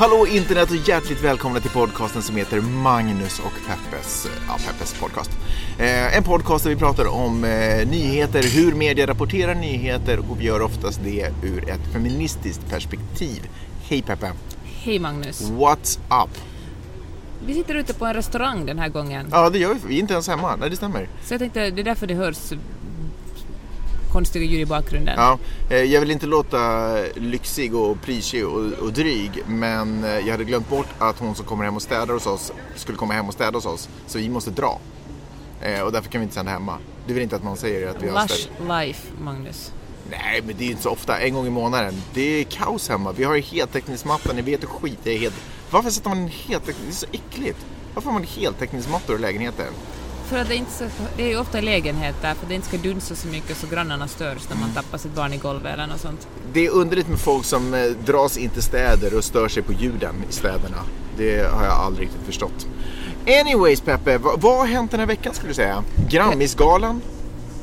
Hallå internet och hjärtligt välkomna till podcasten som heter Magnus och Peppes, ja, Peppes podcast. Eh, en podcast där vi pratar om eh, nyheter, hur media rapporterar nyheter och vi gör oftast det ur ett feministiskt perspektiv. Hej Peppe! Hej Magnus. What's up? Vi sitter ute på en restaurang den här gången. Ja, det gör vi. Vi är inte ens hemma. Nej, det stämmer. Så jag tänkte, det är därför det hörs konstiga ljud i bakgrunden. Ja, eh, jag vill inte låta lyxig och prisig och, och dryg, men eh, jag hade glömt bort att hon som kommer hem och städar hos oss skulle komma hem och städa hos oss. Så vi måste dra. Eh, och därför kan vi inte sända hemma. Du vill inte att man säger att vi har Lush städat? life, Magnus. Nej, men det är ju inte så ofta. En gång i månaden. Det är kaos hemma. Vi har ju heltäckningsmatta. Ni vet hur skit det är. Helt... Varför sätter man en heltäckning? Det är så äckligt. Varför har man heltäckningsmattor i lägenheten? För att det inte ska, det är ofta i lägenheter, för att det inte ska dunsa så mycket så grannarna störs när man tappar sitt barn i golvet eller något sånt. Det är underligt med folk som eh, dras in till städer och stör sig på ljuden i städerna. Det har jag aldrig riktigt förstått. Anyways Peppe, vad, vad har hänt den här veckan skulle du säga? Grammisgalan?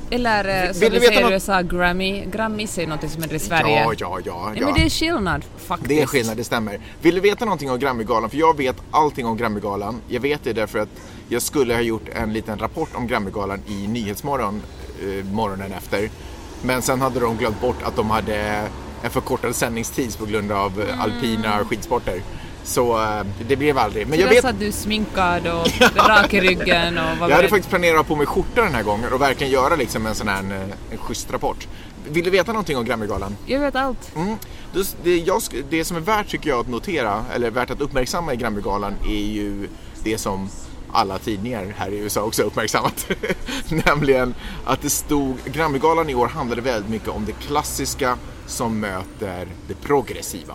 Eller eh, Vill som du vi veta säger i något? USA, Grammy. Grammys är ju något som händer i Sverige. Ja, ja, ja. Ja, men det är skillnad faktiskt. Det är skillnad, det stämmer. Vill du veta någonting om Grammygalan? För jag vet allting om Grammygalan. Jag vet det därför att jag skulle ha gjort en liten rapport om Grammygalan i Nyhetsmorgon eh, morgonen efter. Men sen hade de glömt bort att de hade en förkortad sändningstid på grund av eh, alpina skidsporter. Så eh, det blev aldrig. Men Så jag vet... satt du sminkad och rak i ryggen och var Jag hade beredd. faktiskt planerat att ha på mig skjorta den här gången och verkligen göra liksom en sån här en, en schysst rapport. Vill du veta någonting om Grammygalan? Jag vet allt. Mm. Det, jag, det som är värt tycker jag att notera, eller värt att uppmärksamma i Grammygalan är ju det som alla tidningar här i USA också har uppmärksammat. Nämligen att det stod, Grammygalan i år handlade väldigt mycket om det klassiska som möter det progressiva.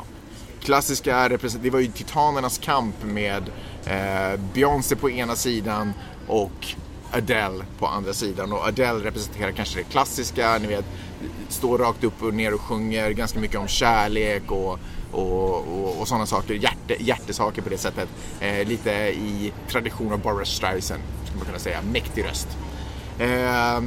Klassiska, representation. det var ju titanernas kamp med eh, Beyoncé på ena sidan och Adele på andra sidan och Adele representerar kanske det klassiska, ni vet, står rakt upp och ner och sjunger ganska mycket om kärlek och, och, och, och sådana saker, hjärte, hjärtesaker på det sättet. Eh, lite i tradition av Barbra Streisand, skulle man kunna säga, mäktig röst. Eh,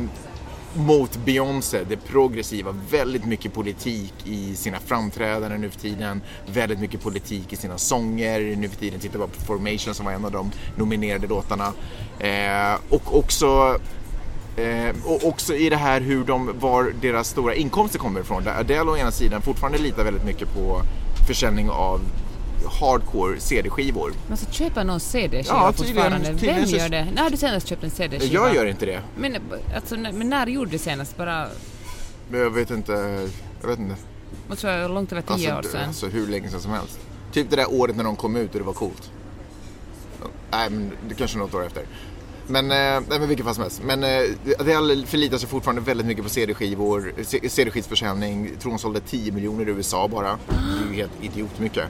mot Beyoncé, det progressiva, väldigt mycket politik i sina framträdanden nu för tiden, väldigt mycket politik i sina sånger nu för tiden. Titta bara på Formation som var en av de nominerade låtarna. Eh, och också Eh, och också i det här hur de, var deras stora inkomster kommer ifrån. Där Adele å ena sidan fortfarande litar väldigt mycket på försäljning av hardcore CD-skivor. Man ska köpa någon CD-skiva Ja, fortfarande. tydligen Vem gör det? När har du senast köpt en CD-skiva? Jag gör inte det. Men, alltså, när- men när gjorde du senast? Bara, jag vet inte. Jag vet inte. vad tror jag, långt över tio Alltså, år sedan. alltså hur länge sedan som helst. Typ det där året när de kom ut och det var coolt. Nej, men det kanske något år efter. Men, eh, nej, men vilket fall som helst. Men eh, Adele förlitar sig fortfarande väldigt mycket på CD-skivor, CD-skivsförsäljning. Jag tror hon sålde 10 miljoner i USA bara. Det är ju helt idiotmycket.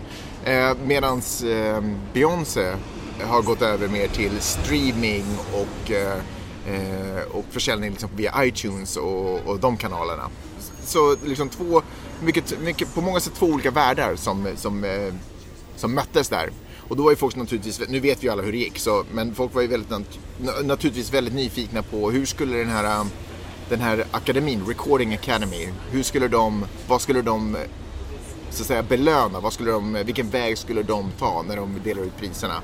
Eh, Medan eh, Beyoncé har gått över mer till streaming och, eh, eh, och försäljning liksom via iTunes och, och de kanalerna. Så liksom två, mycket, mycket, på många sätt två olika världar som, som, eh, som möttes där. Och då var ju folk naturligtvis, nu vet vi ju alla hur det gick, så, men folk var ju väldigt, naturligtvis väldigt nyfikna på hur skulle den här, um, den här akademin, Recording Academy, hur skulle de, vad skulle de så att säga belöna, vad skulle de, vilken väg skulle de ta när de delar ut priserna?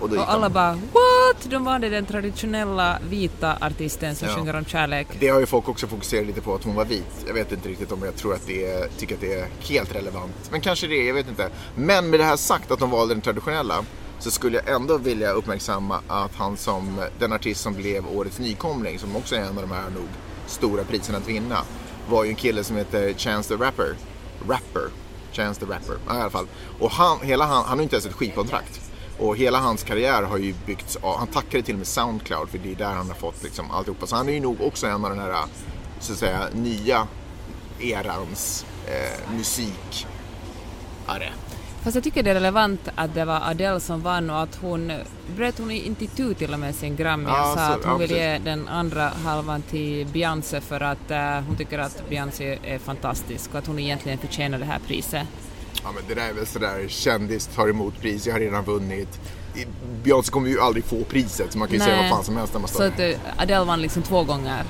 Och, Och alla de, bara what? De valde den traditionella vita artisten som Ja. sjunger om kärlek. det har ju folk också fokuserat lite på att hon var vit. Jag vet inte riktigt om jag tror att det är, tycker att det är helt relevant. Men kanske det, är, jag vet inte. Men med det här sagt att de valde den traditionella så skulle jag ändå vilja uppmärksamma att han som den artist som blev årets nykomling, som också är en av de här nog stora priserna att vinna, var ju en kille som heter Chance the Rapper. Rapper. Chance the Rapper. Ja, i alla fall. Och han, hela han, han har ju inte ens ett skivkontrakt. Och hela hans karriär har ju byggts av, han tackade till och med Soundcloud för det är där han har fått liksom alltihopa. Så han är ju nog också en av den här, så att säga, nya erans eh, musik. Ja, det. Fast jag tycker det är relevant att det var Adele som vann och att hon bröt hon inte itu till och med sin Grammy och Ja, sa så- att hon ja, vill ge den andra halvan till Beyoncé för att eh, hon tycker att Beyoncé är fantastisk och att hon egentligen förtjänar det här priset. Ja men det där är väl sådär kändis tar emot pris, jag har redan vunnit. Beyoncé kommer ju aldrig få priset så man kan ju säga Nej. vad fan som helst när man Så står att eh, Adele vann liksom två gånger.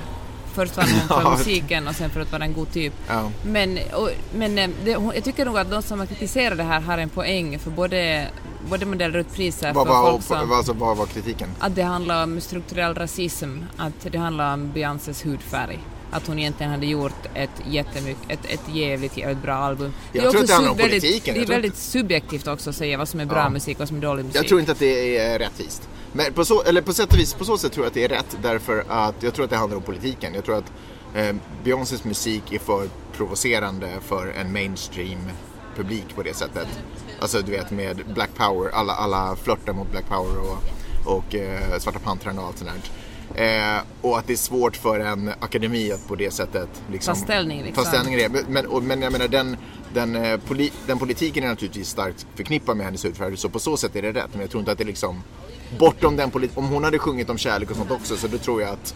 Först vann hon för musiken och sen för att vara en god typ. Ja. Men, och, men eh, det, jag tycker nog att de som har kritiserat det här har en poäng för både, både man delar ut priser för var, folk som... vad, alltså, vad var kritiken? Att det handlar om strukturell rasism, att det handlar om Beyoncés hudfärg. Att hon egentligen hade gjort ett jättemycket, ett, ett jävligt, jävligt bra album. Jag är tror också det väldigt, politiken. Det är väldigt subjektivt också att säga vad som är bra Ja. musik och vad som är dålig musik. Jag tror inte att det är rättvist. Men på så, eller på sätt och vis, på så sätt tror jag att det är rätt därför att jag tror att det handlar om politiken. Jag tror att eh, Beyoncés musik är för provocerande för en mainstream publik på det sättet. Alltså du vet med Black Power, alla, alla flörtar mot Black Power och, och eh, Svarta Pantrarna och allt sånt där. Eh, och att det är svårt för en akademi att på det sättet liksom, Ta ställning, liksom. ta ställning det. Men, och, men jag menar den, den, eh, poli, den politiken är naturligtvis starkt förknippad med hennes hudfärg så på så sätt är det rätt. Men jag tror inte att det liksom bortom den politiken. Om hon hade sjungit om kärlek och sånt också så då tror jag att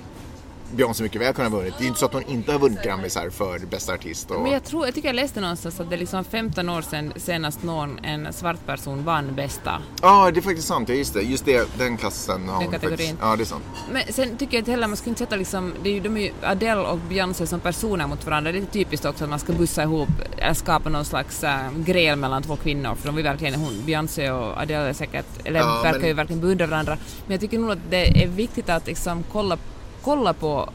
Beyoncé mycket väl ha vunnit. Det är ju inte så att hon inte har vunnit Grammisar för bästa artist. Och, Men jag, tror, jag tycker jag läste någonstans att det är liksom 15 år sedan senast någon, en svart person vann bästa. Ja, det är faktiskt sant. Ja, just det. Just det, den klassen har Den kategorin. faktiskt. Ja, det är sant. Men sen tycker jag inte heller man ska inte sätta liksom, det är ju, de är ju Adele och Beyoncé som personer mot varandra. Det är typiskt också att man ska bussa ihop, eller skapa någon slags äh, gräl mellan två kvinnor. För de är verkligen, hon, Beyoncé och Adele är säkert, eller Ja, verkar men- ju verkligen beundra varandra. Men jag tycker nog att det är viktigt att liksom kolla, kolla på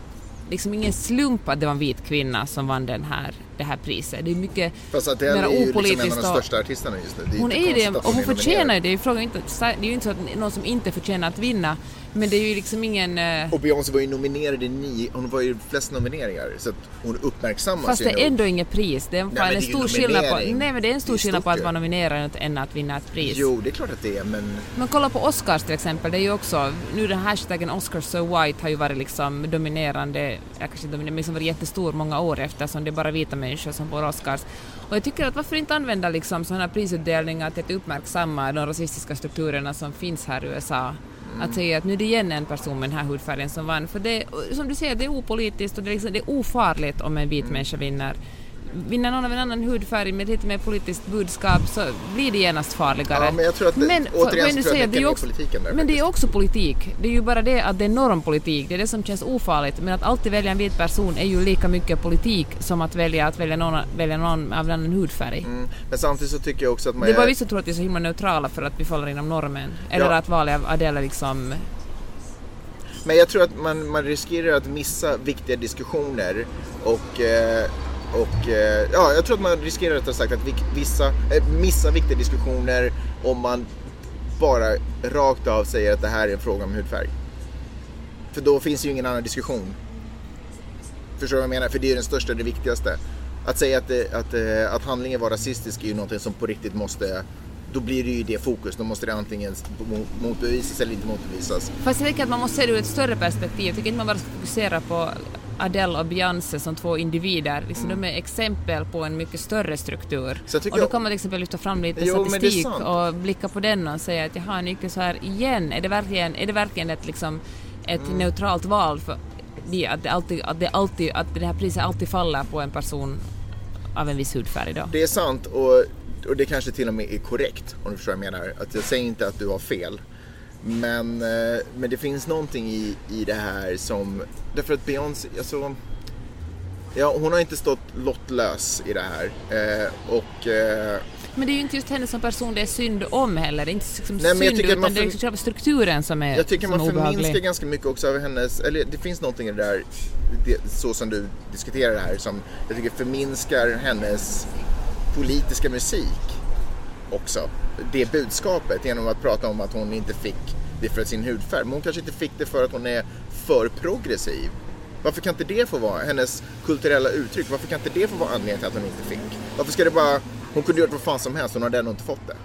liksom ingen slump att det var en vit kvinna som vann den här, det här priset. Det är mycket Fast att det är ju liksom en av de största artisterna just nu. Det är hon är det och hon förtjänar det. Det är frågan inte, det är ju inte så att någon som inte förtjänar att vinna. Men det är ju liksom ingen... eh, Och Beyoncé var ju nominerad i nio, hon var ju flest nomineringar. Så att hon uppmärksammas Fast det är ändå inget pris. Det är, är en stor skillnad på, nej men det är en stor skillnad på att vara nominerad än att vinna ett pris. Jo, det är klart att det är, men Men kolla på Oscars till exempel, det är ju också, nu den hashtaggen Oscars so white har ju varit liksom dominerande, jag kanske dominerande, men liksom varit jättestor många år eftersom det är bara vita människor som får Oscars. Och jag tycker att varför inte använda liksom sådana här prisutdelningar till att uppmärksamma de rasistiska strukturerna som finns här i USA. Att säga att nu är det igen en person med den här hudfärgen som vann. För det, som du säger, det är opolitiskt och det är, liksom, det är ofarligt om en vit människa vinner. Vinner någon av en annan hudfärg med lite mer politiskt budskap så blir det genast farligare. Ja, men jag tror att det- Men, återigen så tror jag att det är också, politiken där Men det är också politik. Det är ju bara det att det är normpolitik. Det är det som känns ofarligt. Men att alltid välja en vit person är ju lika mycket politik som att välja att välja någon, välja någon av en annan hudfärg. Mm, men samtidigt så tycker jag också att man Det är bara vissa som tror att vi är så himla neutrala för att vi faller inom normen. Eller Ja. att valet av Adele liksom... Men jag tror att man, man riskerar att missa viktiga diskussioner och, eh, och eh, ja, jag tror att man riskerar rättare sagt att vissa, eh, missa viktiga diskussioner om man bara rakt av säger att det här är en fråga om hudfärg. För då finns ju ingen annan diskussion. Förstår du vad jag menar? För det är ju den största och det viktigaste. Att säga att, det, att, eh, att handlingen var rasistisk är ju någonting som på riktigt måste då blir det ju det fokus. Då måste det antingen motbevisas eller inte motbevisas. Fast jag tycker att man måste se det ur ett större perspektiv. Jag tycker inte man bara ska fokusera på Adele och Beyoncé som två individer. Liksom De är exempel på en mycket större struktur. Mm. Och då kan man till exempel lyfta fram lite Jo, statistik och blicka på den och säga att jaha, nu är det så här igen. Är det verkligen, är det verkligen ett, liksom, ett Mm. neutralt val? För det, att, det alltid, att, det alltid, att det här priset alltid faller på en person av en viss hudfärg då? Det är sant och, och det kanske till och med är korrekt om du förstår vad jag menar. Att jag säger inte att du har fel. Men, eh, men det finns någonting i, i det här som, därför att Beyoncé, alltså, ja, hon har inte stått lottlös i det här. Eh, och eh, Men det är ju inte just henne som person det är synd om heller. Det är inte liksom Nej, synd utan man det är för- liksom själva strukturen som är jag tycker man obehaglig. förminskar ganska mycket också av hennes, eller det finns någonting i det där, det, så som du diskuterar det här, som jag tycker förminskar hennes politiska musik också. Det budskapet genom att prata om att hon inte fick det för sin hudfärg. Men hon kanske inte fick det för att hon är för progressiv. Varför kan inte det få vara hennes kulturella uttryck? Varför kan inte det få vara anledningen till att hon inte fick? Varför ska det bara, hon kunde gjort vad fan som helst, hon hade ändå inte fått det.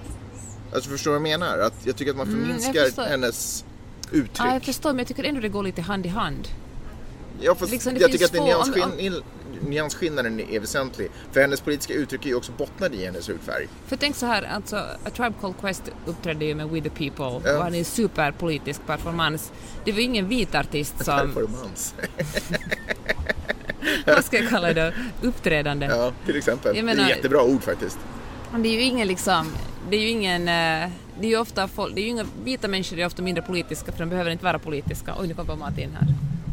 Alltså förstår du vad jag menar? Att jag tycker att man Mm, förminskar förstår. hennes uttryck. Ja, jag förstår, men jag tycker ändå det går lite hand i hand. Ja, fast Liksom, jag tycker att det är få- om- nyansskill- nyansskillnaden är väsentlig. För hennes politiska uttryck är ju också bottnade i hennes hudfärg. För tänk så här, alltså A Tribe Called Quest uppträdde ju med We the People Ja. och hade en superpolitisk performance. Det var ju ingen vit artist som, Performance. vad ska jag kalla det, uppträdande. Ja, till exempel. Jag det är menar- ett jättebra ord faktiskt. Det är ju ingen liksom, det är ju ingen, eh, det är ju ofta folk, det är ju inga, vita människor är ofta mindre politiska för de behöver inte vara politiska. Oj, nu kom mat in här.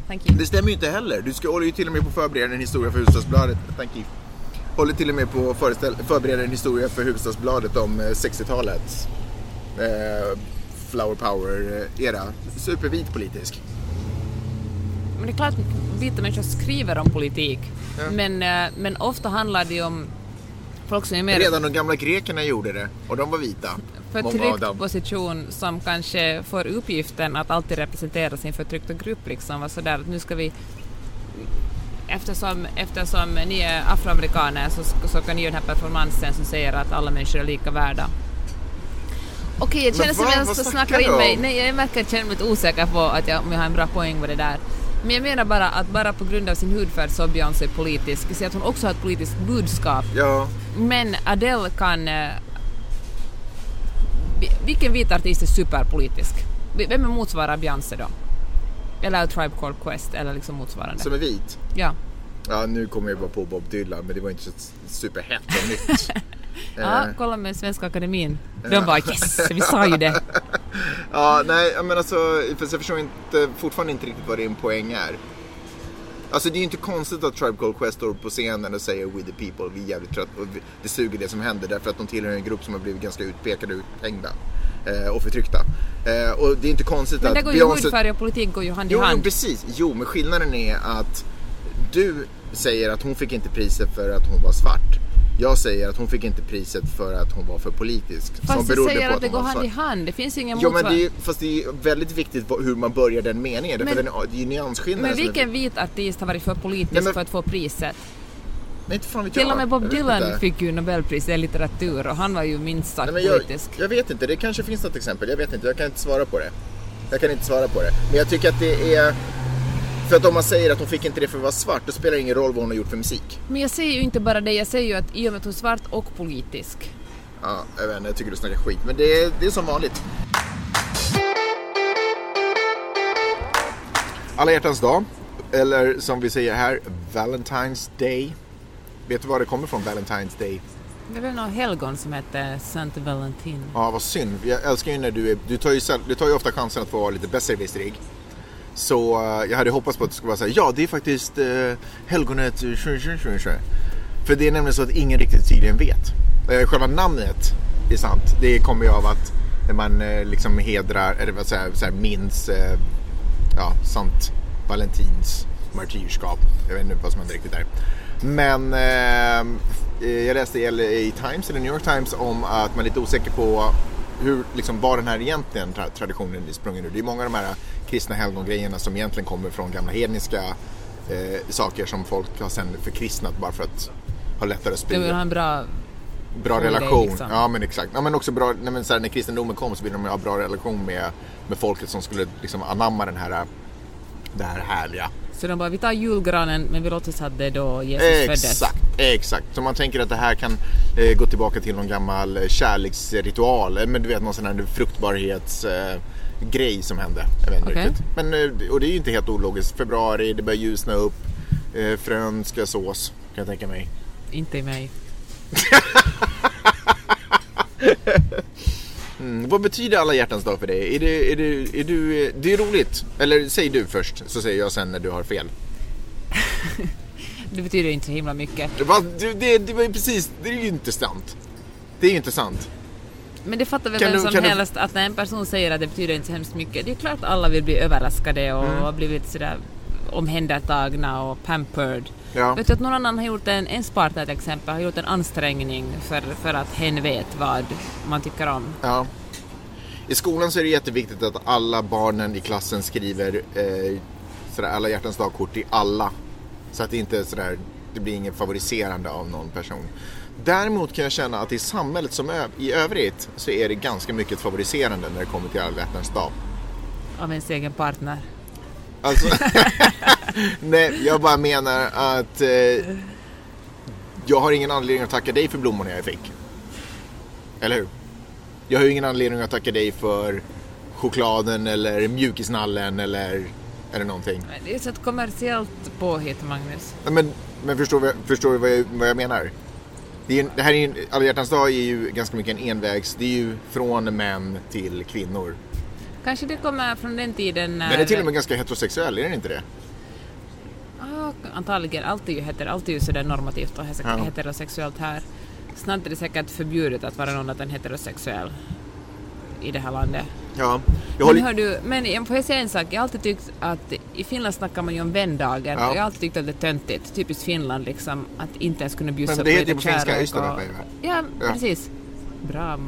Thank you. Det stämmer ju inte heller. Du ska, håller ju till och med på att förbereda en historia för Hufvudstadsbladet. Thank you. Håller till och med på att förbereda en historia för Hufvudstadsbladet om eh, 60-talets eh, flower power-era. Supervit politisk. Men det är klart vita människor skriver om politik. Ja. Men, eh, men ofta handlar det ju om folk som är mer Redan de gamla grekerna gjorde det och de var vita. Förtryckt position som kanske får uppgiften att alltid representera sin förtryckta grupp. Liksom. Och sådär, att nu ska vi Eftersom, eftersom ni är afroamerikaner så, så kan ni göra den här performansen som säger att alla människor är lika värda. Okej, jag känner som jag snackar snacka in mig. Nej, jag märker att jag känner mig lite osäker på att jag, om jag har en bra poäng med det där. Men jag menar bara att bara på grund av sin hudfärg så är Beyoncé politisk. Jag ser att hon också har ett politiskt budskap. Ja, Men Adele kan... vi- Vilken vit artist är superpolitisk? Vem är motsvarar Beyoncé då? Eller Tribe Called Quest eller liksom motsvarande? som är vit. Ja. Ja, nu kommer jag bara på Bob Dylan, men det var inte så superhett och nytt. ja, Eh, kolla med Svenska Akademin. De bara yes, vi sa ju det. Ja, nej, men alltså, fast jag förstår inte, fortfarande inte riktigt vad din poäng är. Alltså det är ju inte konstigt att Tribe Called Quest står på scenen och säger We the people, vi är jävligt trött och vi- det suger det som händer därför att de tillhör en grupp som har blivit ganska utpekade och uthängda eh, och förtryckta. Eh, och det är inte konstigt Men att där går ju Beyoncé- hudfärg och politik går ju hand i Jo, jo, hand. precis. Jo, men skillnaden är att du säger att hon fick inte priset för att hon var svart. Jag säger att hon fick inte priset för att hon var för politisk. som Fast du berodde säger på att det går hand i hand. Det finns ingen Jo, men det är, fast det är väldigt viktigt hur man börjar den meningen. Men- den, det är ju nyansskillnaden. Men som är- vilken vit artist har varit för politisk Nej, men- för att få priset? Nej, fan Till och med Bob Dylan fick ju Nobelpris i litteratur och han var ju minst sagt Nej, jag, politisk. jag vet inte, det kanske finns något exempel. Jag vet inte, jag kan inte svara på det. Jag kan inte svara på det. Men jag tycker att det är... För att om man säger att hon fick inte det för att vara svart, då spelar det ingen roll vad hon har gjort för musik. Men jag säger ju inte bara det, jag säger ju att i och med att hon är svart och politisk. Ja, jag vet inte, jag tycker du snackar skit. Men det är, det är som vanligt. Alla hjärtans dag, eller som vi säger här, Valentine's Day. Vet du var det kommer från, Valentine's Day? Det var någon helgon som hette Saint Valentin. Ja, vad synd. Jag älskar ju när du är... Du tar ju, du tar ju ofta chansen att få vara lite besserwisserig. Så eh, jag hade hoppats på att det skulle vara säga ja det är faktiskt uh, helgonet... För det är nämligen så att ingen riktigt tydligen vet. Uh, själva namnet är sant. Det kommer ju av att när man liksom hedrar, eller vad säger jag minns ja, Sant Valentins martyrskap. Jag vet inte vad som händer riktigt där. Men eh, jag läste i LA Times, eller New York Times, om att man är lite osäker på hur, liksom, var den här egentligen tra- traditionen är sprungen ur. Det är många av de här kristna helgongrejerna som egentligen kommer från gamla hedniska eh, saker som folk har sen förkristnat bara för att ha lättare att sprida ha en bra... bra det relation. liksom. Ja men exakt. Ja, men också bra, nej, men så här, när kristendomen kom så ville de ha bra relation med, med folket som skulle liksom anamma den här, det här härliga. Så de bara, vi tar julgranen men vi låtsas att det är då Jesus föddes. Exakt, exakt. Så man tänker att det här kan eh, gå tillbaka till någon gammal eh, kärleksritual. eh, Men du vet någon sån här fruktbarhetsgrej eh, som hände. Jag vet inte riktigt. Men, eh, och det är ju inte helt ologiskt. Februari, det börjar ljusna upp. Eh, frön ska sås, kan jag tänka mig. Inte i mig. Mm, vad betyder alla hjärtans dag för dig? Är det, är det, är du, det är roligt. Eller säg du först, så säger jag sen när du har fel. Det betyder inte så himla mycket. Det, det, det var ju precis, det är ju inte sant. Det är ju inte sant. Men det fattar väl vem som kan du- helst att när en person säger att det betyder inte så hemskt mycket. Det är klart att alla vill bli överraskade och Mm. har blivit sådär omhändertagna och pampered. Ja. Vet du att någon annan har gjort en, en partner till exempel, har gjort en ansträngning för, för att hen vet vad man tycker om. Ja. I skolan så är det jätteviktigt att alla barnen i klassen skriver eh, sådär alla hjärtans dagkort till alla. Så att det inte är sådär, det blir ingen favoriserande av någon person. Däremot kan jag känna att i samhället som i övrigt så är det ganska mycket favoriserande när det kommer till alla hjärtans dag. Av ens egen partner. Alltså, nej, jag bara menar att eh, jag har ingen anledning att tacka dig för blommorna jag fick. Eller hur? Jag har ju ingen anledning att tacka dig för chokladen eller mjukisnallen eller, eller någonting. Men Det är så ett kommersiellt påhitt, Magnus. Nej, Men, men förstår, du- förstår vad jag, vad jag menar? Det, en- det här är ju, alla hjärtans dag är ju ganska mycket en envägs, det är ju från män till kvinnor. Kanske det kommer från den tiden när... Den är till och med ganska heterosexuell, är den inte det? Ah, antagligen. Allt är ju, heter, allt är ju sådär normativt och heterosexuellt här. Snart är det säkert förbjudet att vara någon annat än heterosexuell i det här landet. Ja. Jag Men, håller, hör du, men får jag säga en sak? Jag har alltid tyckt att i Finland snackar man ju om vändagen Ja. och jag har alltid tyckt att det är töntigt, typiskt Finland liksom, att inte ens kunna bjussa Men det på heter ju lite på finska kärlek och- Ja, Ja. precis. Bra.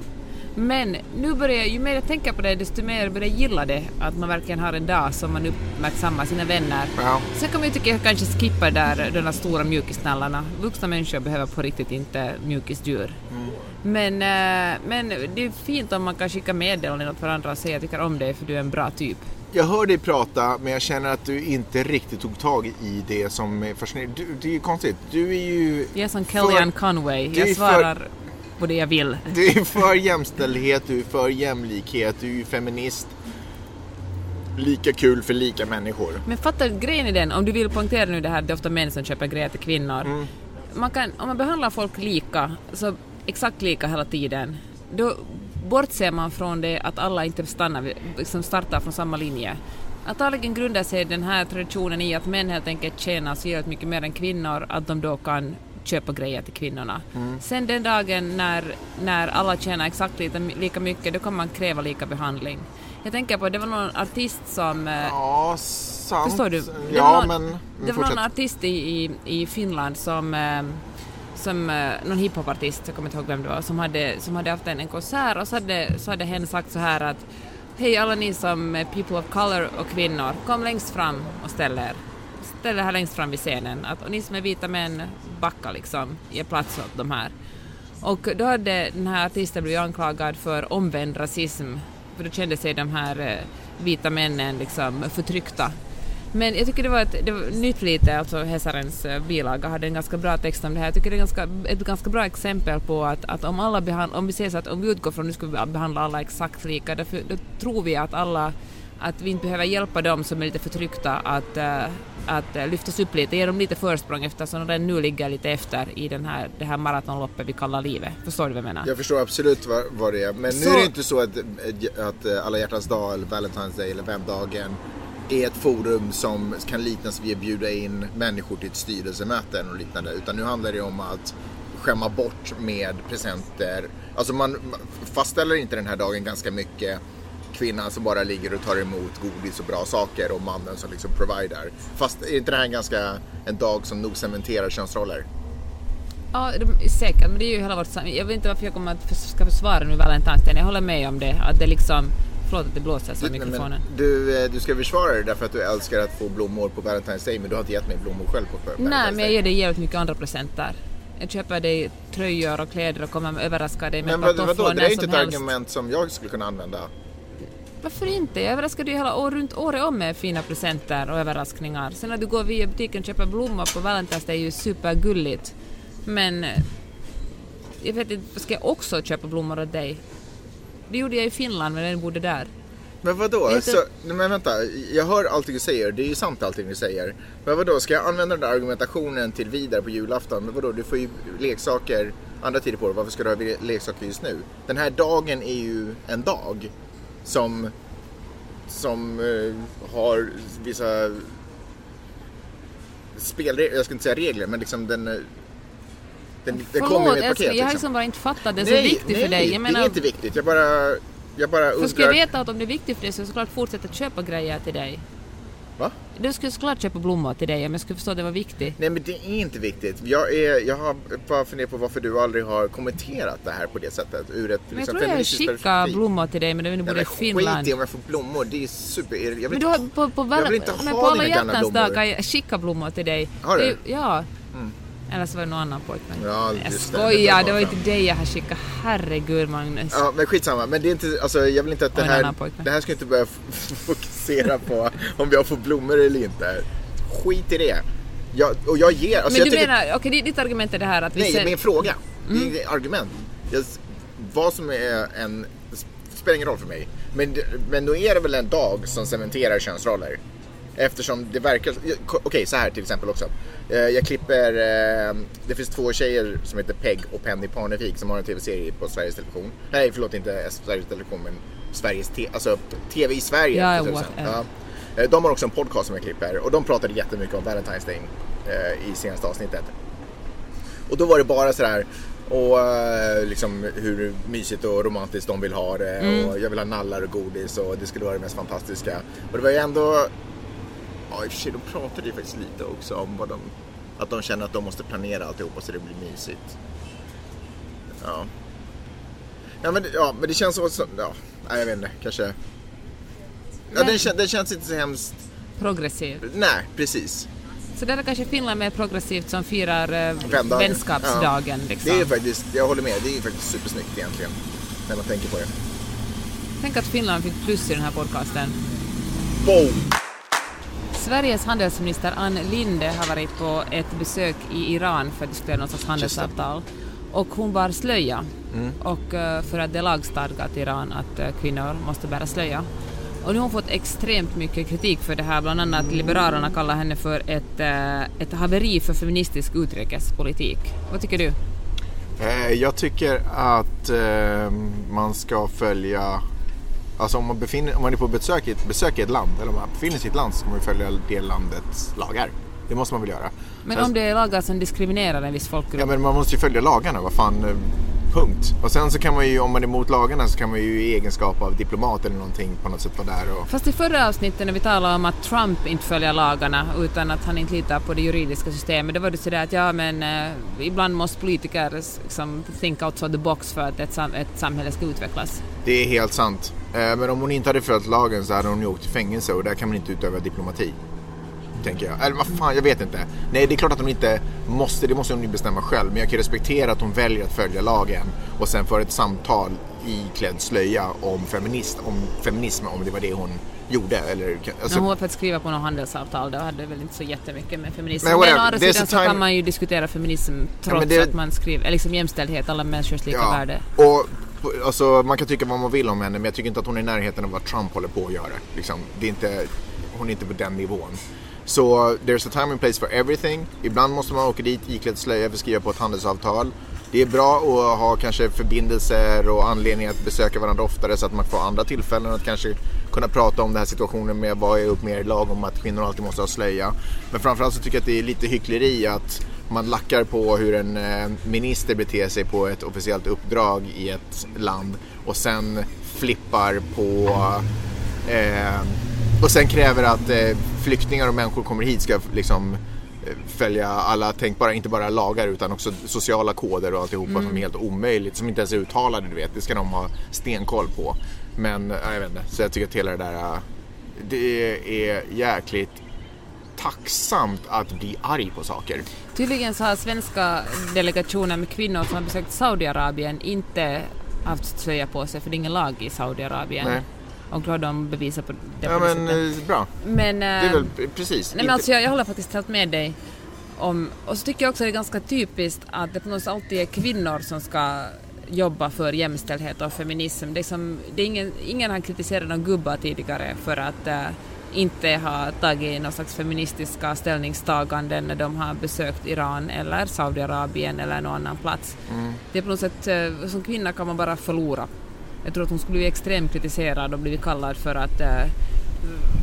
Men nu börjar jag, ju mer jag tänker på det, desto mer börjar jag gilla det, att man verkligen har en dag som man uppmärksammar sina vänner. Ja. Sen kan man ju tycka att jag kanske skippar där de där stora mjukisnallarna. Vuxna människor behöver på riktigt inte mjukisdjur. Mm. Men, eh, men det är fint om man kan skicka meddelanden åt varandra och säga jag tycker om dig för du är en bra typ. jag hör dig prata men jag känner att du inte riktigt tog tag i det som är fascinerande. Du, det är ju konstigt. Du är ju... Jag är som Kellyanne Conway, jag för- på det jag vill. Du är för jämställdhet, du är för jämlikhet, du är feminist. Lika kul för lika människor. Men fattar grejen är den, om du vill poängtera nu det här, det är ofta män som köper grejer till kvinnor. Mm. Man kan, om man behandlar folk lika, så exakt lika hela tiden, då bortser man från det att alla inte stannar, liksom startar från samma linje. Antagligen grundar sig den här traditionen i att män helt enkelt tjänar så mycket mer än kvinnor att de då kan köpa grejer till kvinnorna. Sen den dagen när, när alla tjänar exakt lika, lika mycket, då kan man kräva lika behandling. Jag tänker på, det var någon artist som eh, Ja, sant. Förstår du? Det Ja, någon, men... Det var någon fortsätt. artist i, i, i Finland som, eh, som eh, någon hiphopartist, jag kommer inte ihåg vem det var, som hade, som hade haft en, en konsert och så hade, så hade hen sagt så här att Hej alla ni som är people of color och kvinnor, kom längst fram och ställ er. Ställ här längst fram vid scenen. Att, och ni som är vita män, backa liksom, ge plats åt de här. Och då hade den här artisten blivit anklagad för omvänd rasism, för då kände sig de här eh, vita männen liksom förtryckta. Men jag tycker det var ett, det var nytt lite, alltså Hesarens eh, bilaga hade en ganska bra text om det här. Jag tycker det är ganska, ett ganska bra exempel på att, att om alla behand, om vi ser så att om vi utgår från att nu ska vi behandla alla exakt lika, därför, då tror vi att alla att vi inte behöver hjälpa dem som är lite förtryckta att, eh, att eh, lyftas upp lite, ge dem lite försprång eftersom de nu ligger lite efter i den här, det här maratonloppet vi kallar livet. Förstår du vad jag menar? Jag förstår absolut vad, vad det är. Men nu Så- är det inte så att, att eh, alla hjärtans dag eller Valentine's Day eller vändagen är ett forum som kan liknas vid att bjuda in människor till ett styrelsemöte och liknande. Utan nu handlar det om att skämma bort med presenter. Alltså man fastställer inte den här dagen ganska mycket kvinnan som bara ligger och tar emot godis och bra saker och mannen som liksom provider. Fast är inte det här en ganska en dag som nog cementerar könsroller? Ja, de, säkert, men det är ju hela vårt sam- Jag vet inte varför jag kommer att ska försvara nu Valentine's Day. Jag håller med om det, att det liksom... Förlåt att det blåser så i men mikrofonen. Du, eh, du ska försvara dig därför att du älskar att få blommor på Valentine's Day men du har inte gett mig blommor själv på Valentine's Nej, men jag Day. ger dig jävligt mycket andra presenter. Jag köper dig tröjor och kläder och kommer överraska dig med Men vad, vadå, pantoffer det är när inte som ett helst. argument som jag skulle kunna använda. Varför inte? Jag överraskar dig hela år, runt året om med fina presenter och överraskningar. Sen när du går via butiken och köper blommor på Valentine's Day är ju supergulligt. Men eh, jag vet inte, ska jag också köpa blommor åt dig? Det gjorde jag i Finland när jag bodde där. Men vadå? Inte- Så, men vänta, jag hör allting du säger, det är ju sant allting du säger. Men vadå, ska jag använda den där argumentationen till vidare på julafton? Men vadå, du får ju leksaker andra tider på året, varför ska du ha leksaker just nu? Den här dagen är ju en dag som, som eh, har vissa spelregler, jag ska inte säga regler, men liksom den, eh, den, den kommer Förlåt med ett paket. jag har liksom. bara inte fattat det. Det är nej, så viktigt nej, för dig. Jag det menar, är inte viktigt. Jag bara, jag bara för undrar... ska jag veta att om det är viktigt för dig så ska jag såklart fortsätta köpa grejer till dig. Va? Då skulle jag såklart köpa blommor till dig om jag skulle förstå att det var viktigt. Nej men det är inte viktigt. Jag, är, jag har bara funderat på varför du aldrig har kommenterat det här på det sättet. Ur ett Men jag liksom, tror jag skickade blommor till dig men det var du bodde i men Finland. Skit i om jag får blommor, det är super... Jag vill Men du har på, på, jag vill inte men ha på alla hjärtans dag kan jag skicka blommor till dig. Har du? Det- Ja. Eller så var det någon annan pojkvän. Ja, jag skojar, det var inte dig jag har skickat. Herregud Magnus. Ja, men skitsamma. Men det är inte, alltså, jag vill inte att det här, det här ska inte börja fokusera på om jag får blommor eller inte. Skit i det. Jag, och jag ger, alltså Men du tycker, menar, okej ditt argument är det här att vi nej, sen... min fråga. Det Mm. är inget argument. Jag, vad som är en, spelar ingen roll för mig. Men, men då är det väl en dag som cementerar könsroller. Eftersom det verkar, okej så här till exempel också. Eh, Jag klipper, eh, det finns två tjejer som heter Peg och Penny Parnevik som har en tv-serie på Sveriges Television. Nej förlåt inte Sveriges Television men Sveriges te, alltså TV i Sverige. Ja. Ja. Eh, De har också en podcast som jag klipper och de pratade jättemycket om Valentine's Day i senaste avsnittet. Och då var det bara sådär och liksom hur mysigt och romantiskt de vill ha det och jag vill ha nallar och godis och det skulle vara det mest fantastiska. Och det var ju ändå, ja i och för sig de pratade ju faktiskt lite också om vad de, att de känner att de måste planera alltihopa så det blir mysigt. Ja. Ja men, ja, men det känns så, så ja, nej, jag vet inte, kanske. Ja, den, kän- den känns inte så hemskt, Progressiv. nej precis. Så där är kanske Finland mer progressivt som firar eh, vänskapsdagen. Ja. Liksom. Det är ju faktiskt, jag håller med, det är ju faktiskt supersnyggt egentligen. När man tänker på det. Tänk att Finland fick plus i den här podcasten. Boom! Sveriges handelsminister Ann Linde har varit på ett besök i Iran för att diskutera något slags handelsavtal. Och hon bar slöja. Mm. Och eh, för att det är lagstadgat i Iran att eh, kvinnor måste bära slöja. Och nu har hon fått extremt mycket kritik för det här. Bland annat Liberalerna kallar henne för ett, eh, ett haveri för feministisk utrikespolitik. Vad tycker du? Jag tycker att man ska följa Alltså om man, befinner, om man är på besök i, ett, besök i ett land eller om man befinner sig i ett land så ska man ju följa det landets lagar. Det måste man väl göra. Men om det är lagar som diskriminerar en viss folkgrupp? Ja men man måste ju följa lagarna, vad fan. eh, Punkt. Och sen så kan man ju, om man är emot lagarna så kan man ju i egenskap av diplomat eller någonting på något sätt vara där och... Fast i förra avsnittet när vi talade om att Trump inte följer lagarna utan att han inte litar på det juridiska systemet, då var det sådär att ja men eh, ibland måste politiker liksom think outside the box för att ett, sam- ett samhälle ska utvecklas. Det är helt sant. Eh, Men om hon inte hade följt lagen så hade hon ju åkt till fängelse och där kan man inte utöva diplomati. Tänker jag. Eller vad fan, jag vet inte. Nej, det är klart att hon inte måste, det måste hon ju bestämma själv. Men jag kan respektera att hon väljer att följa lagen och sen för ett samtal iklädd slöja om, feminist, om feminism, om det var det hon gjorde. Eller, alltså, hon för att skriva på något handelsavtal, då hade det väl inte så jättemycket med feminism. Men å andra sidan så time- kan man ju diskutera feminism trots det- att man skriver, eller liksom jämställdhet, alla människors lika värde. Och, alltså, man kan tycka vad man vill om henne men jag tycker inte att hon är i närheten av vad Trump håller på att göra. Liksom. Det är inte, hon är inte på den nivån. Så there's a time and place for everything. Ibland måste man åka dit iklädd slöja för att skriva på ett handelsavtal. Det är bra att ha kanske förbindelser och anledning att besöka varandra oftare så att man får andra tillfällen att kanske kunna prata om den här situationen med vad är upp med er lag om att kvinnor alltid måste ha slöja. Men framförallt så tycker jag att det är lite hyckleri att man lackar på hur en eh, minister beter sig på ett officiellt uppdrag i ett land och sen flippar på eh, och sen kräver att eh, flyktingar och människor kommer hit ska liksom eh, följa alla tänkbara, inte bara lagar utan också sociala koder och alltihopa som är helt omöjligt, som inte ens är uttalade du vet. Det ska de ha stenkoll på. Men jag vet inte, så jag tycker att hela det där, eh, det är jäkligt tacksamt att bli arg på saker. Tydligen så har svenska delegationer med kvinnor som har besökt Saudiarabien inte haft slöja på sig för det är ingen lag i Saudiarabien. Nej. Och då har de bevisat på det Ja men sättet. eh, bra, Men, det är väl eh, precis. Nej, men alltså jag, jag håller faktiskt helt med dig. Om, och så tycker jag också att det är ganska typiskt att det på något sätt alltid är kvinnor som ska jobba för jämställdhet och feminism. Det är som, det är ingen, ingen har kritiserat någon gubbar tidigare för att eh, inte ha tagit någon slags feministiska ställningstaganden när de har besökt Iran eller Saudiarabien eller någon annan plats. Mm. Det är på något sätt, eh, som kvinna kan man bara förlora. Jag tror att hon skulle bli extremt kritiserad och blivit kallad för att eh,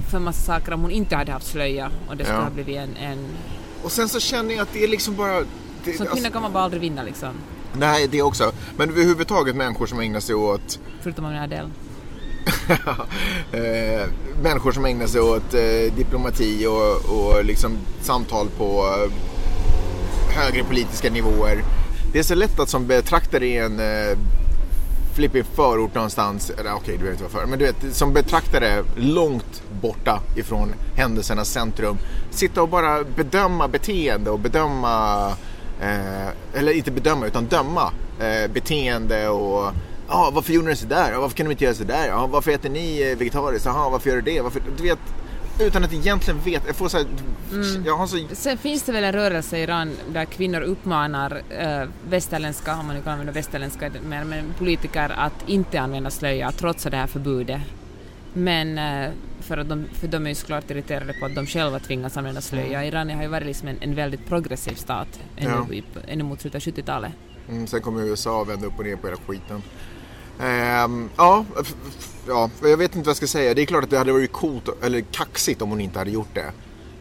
för en massa saker om hon inte hade haft slöja och det skulle Ja. ha blivit en, en... Och sen så känner jag att det är liksom bara... Det, Som kvinna alltså, kan man bara aldrig vinna liksom. nej, det också. Men överhuvudtaget människor som ägnar sig åt Förutom är del. eh, människor som ägnar sig åt eh, diplomati och, och liksom samtal på eh, högre politiska nivåer. Det är så lätt att som betraktare i en eh, flippig förort någonstans, eller okej du behöver inte vara för, men du vet som betraktare långt borta ifrån händelsernas centrum. Sitta och bara bedöma beteende och bedöma eh, eller inte bedöma utan döma eh, beteende och Ja, varför gjorde ni sådär? Ja, varför kan de inte göra sådär? Ja, varför äter ni eh, vegetariskt? Jaha, varför gör du det? Varför? Du vet, utan att egentligen veta. Jag får så här, jag har så... Sen finns det väl en rörelse i Iran där kvinnor uppmanar äh, västerländska, om man nu kan använda västerländska, men, men politiker att inte använda slöja trots det här förbudet. Men äh, för, att de, för de är ju såklart irriterade på att de själva tvingas använda slöja. Iran har ju varit liksom en, en väldigt progressiv stat ännu, Ja. ännu mot slutet av 70-talet. Mm, sen kommer USA och vända upp och ner på hela skiten. Ehm, ja, ja, jag vet inte vad jag ska säga. Det är klart att det hade varit coolt, eller kaxigt om hon inte hade gjort det.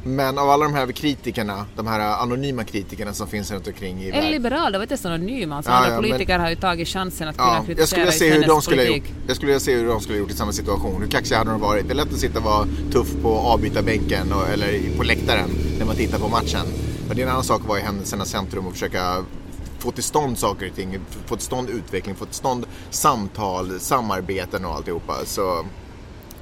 Men av alla de här kritikerna, de här anonyma kritikerna som finns runt omkring i En världen. liberal, det var inte så anonym. Alltså, Ja, andra ja, men- politiker har ju tagit chansen att kunna Ja, jag kritisera skulle se hur de skulle ha gjort. politik. Jag skulle vilja se hur de skulle ha gjort i samma situation. Hur kaxiga hade de varit? Det är lätt att sitta och vara tuff på avbytarbänken eller på läktaren när man tittar på matchen. Men det är en annan sak att vara i händelsernas centrum och försöka få till stånd saker och ting. Få till stånd utveckling, få till stånd samtal, samarbeten och alltihopa. Så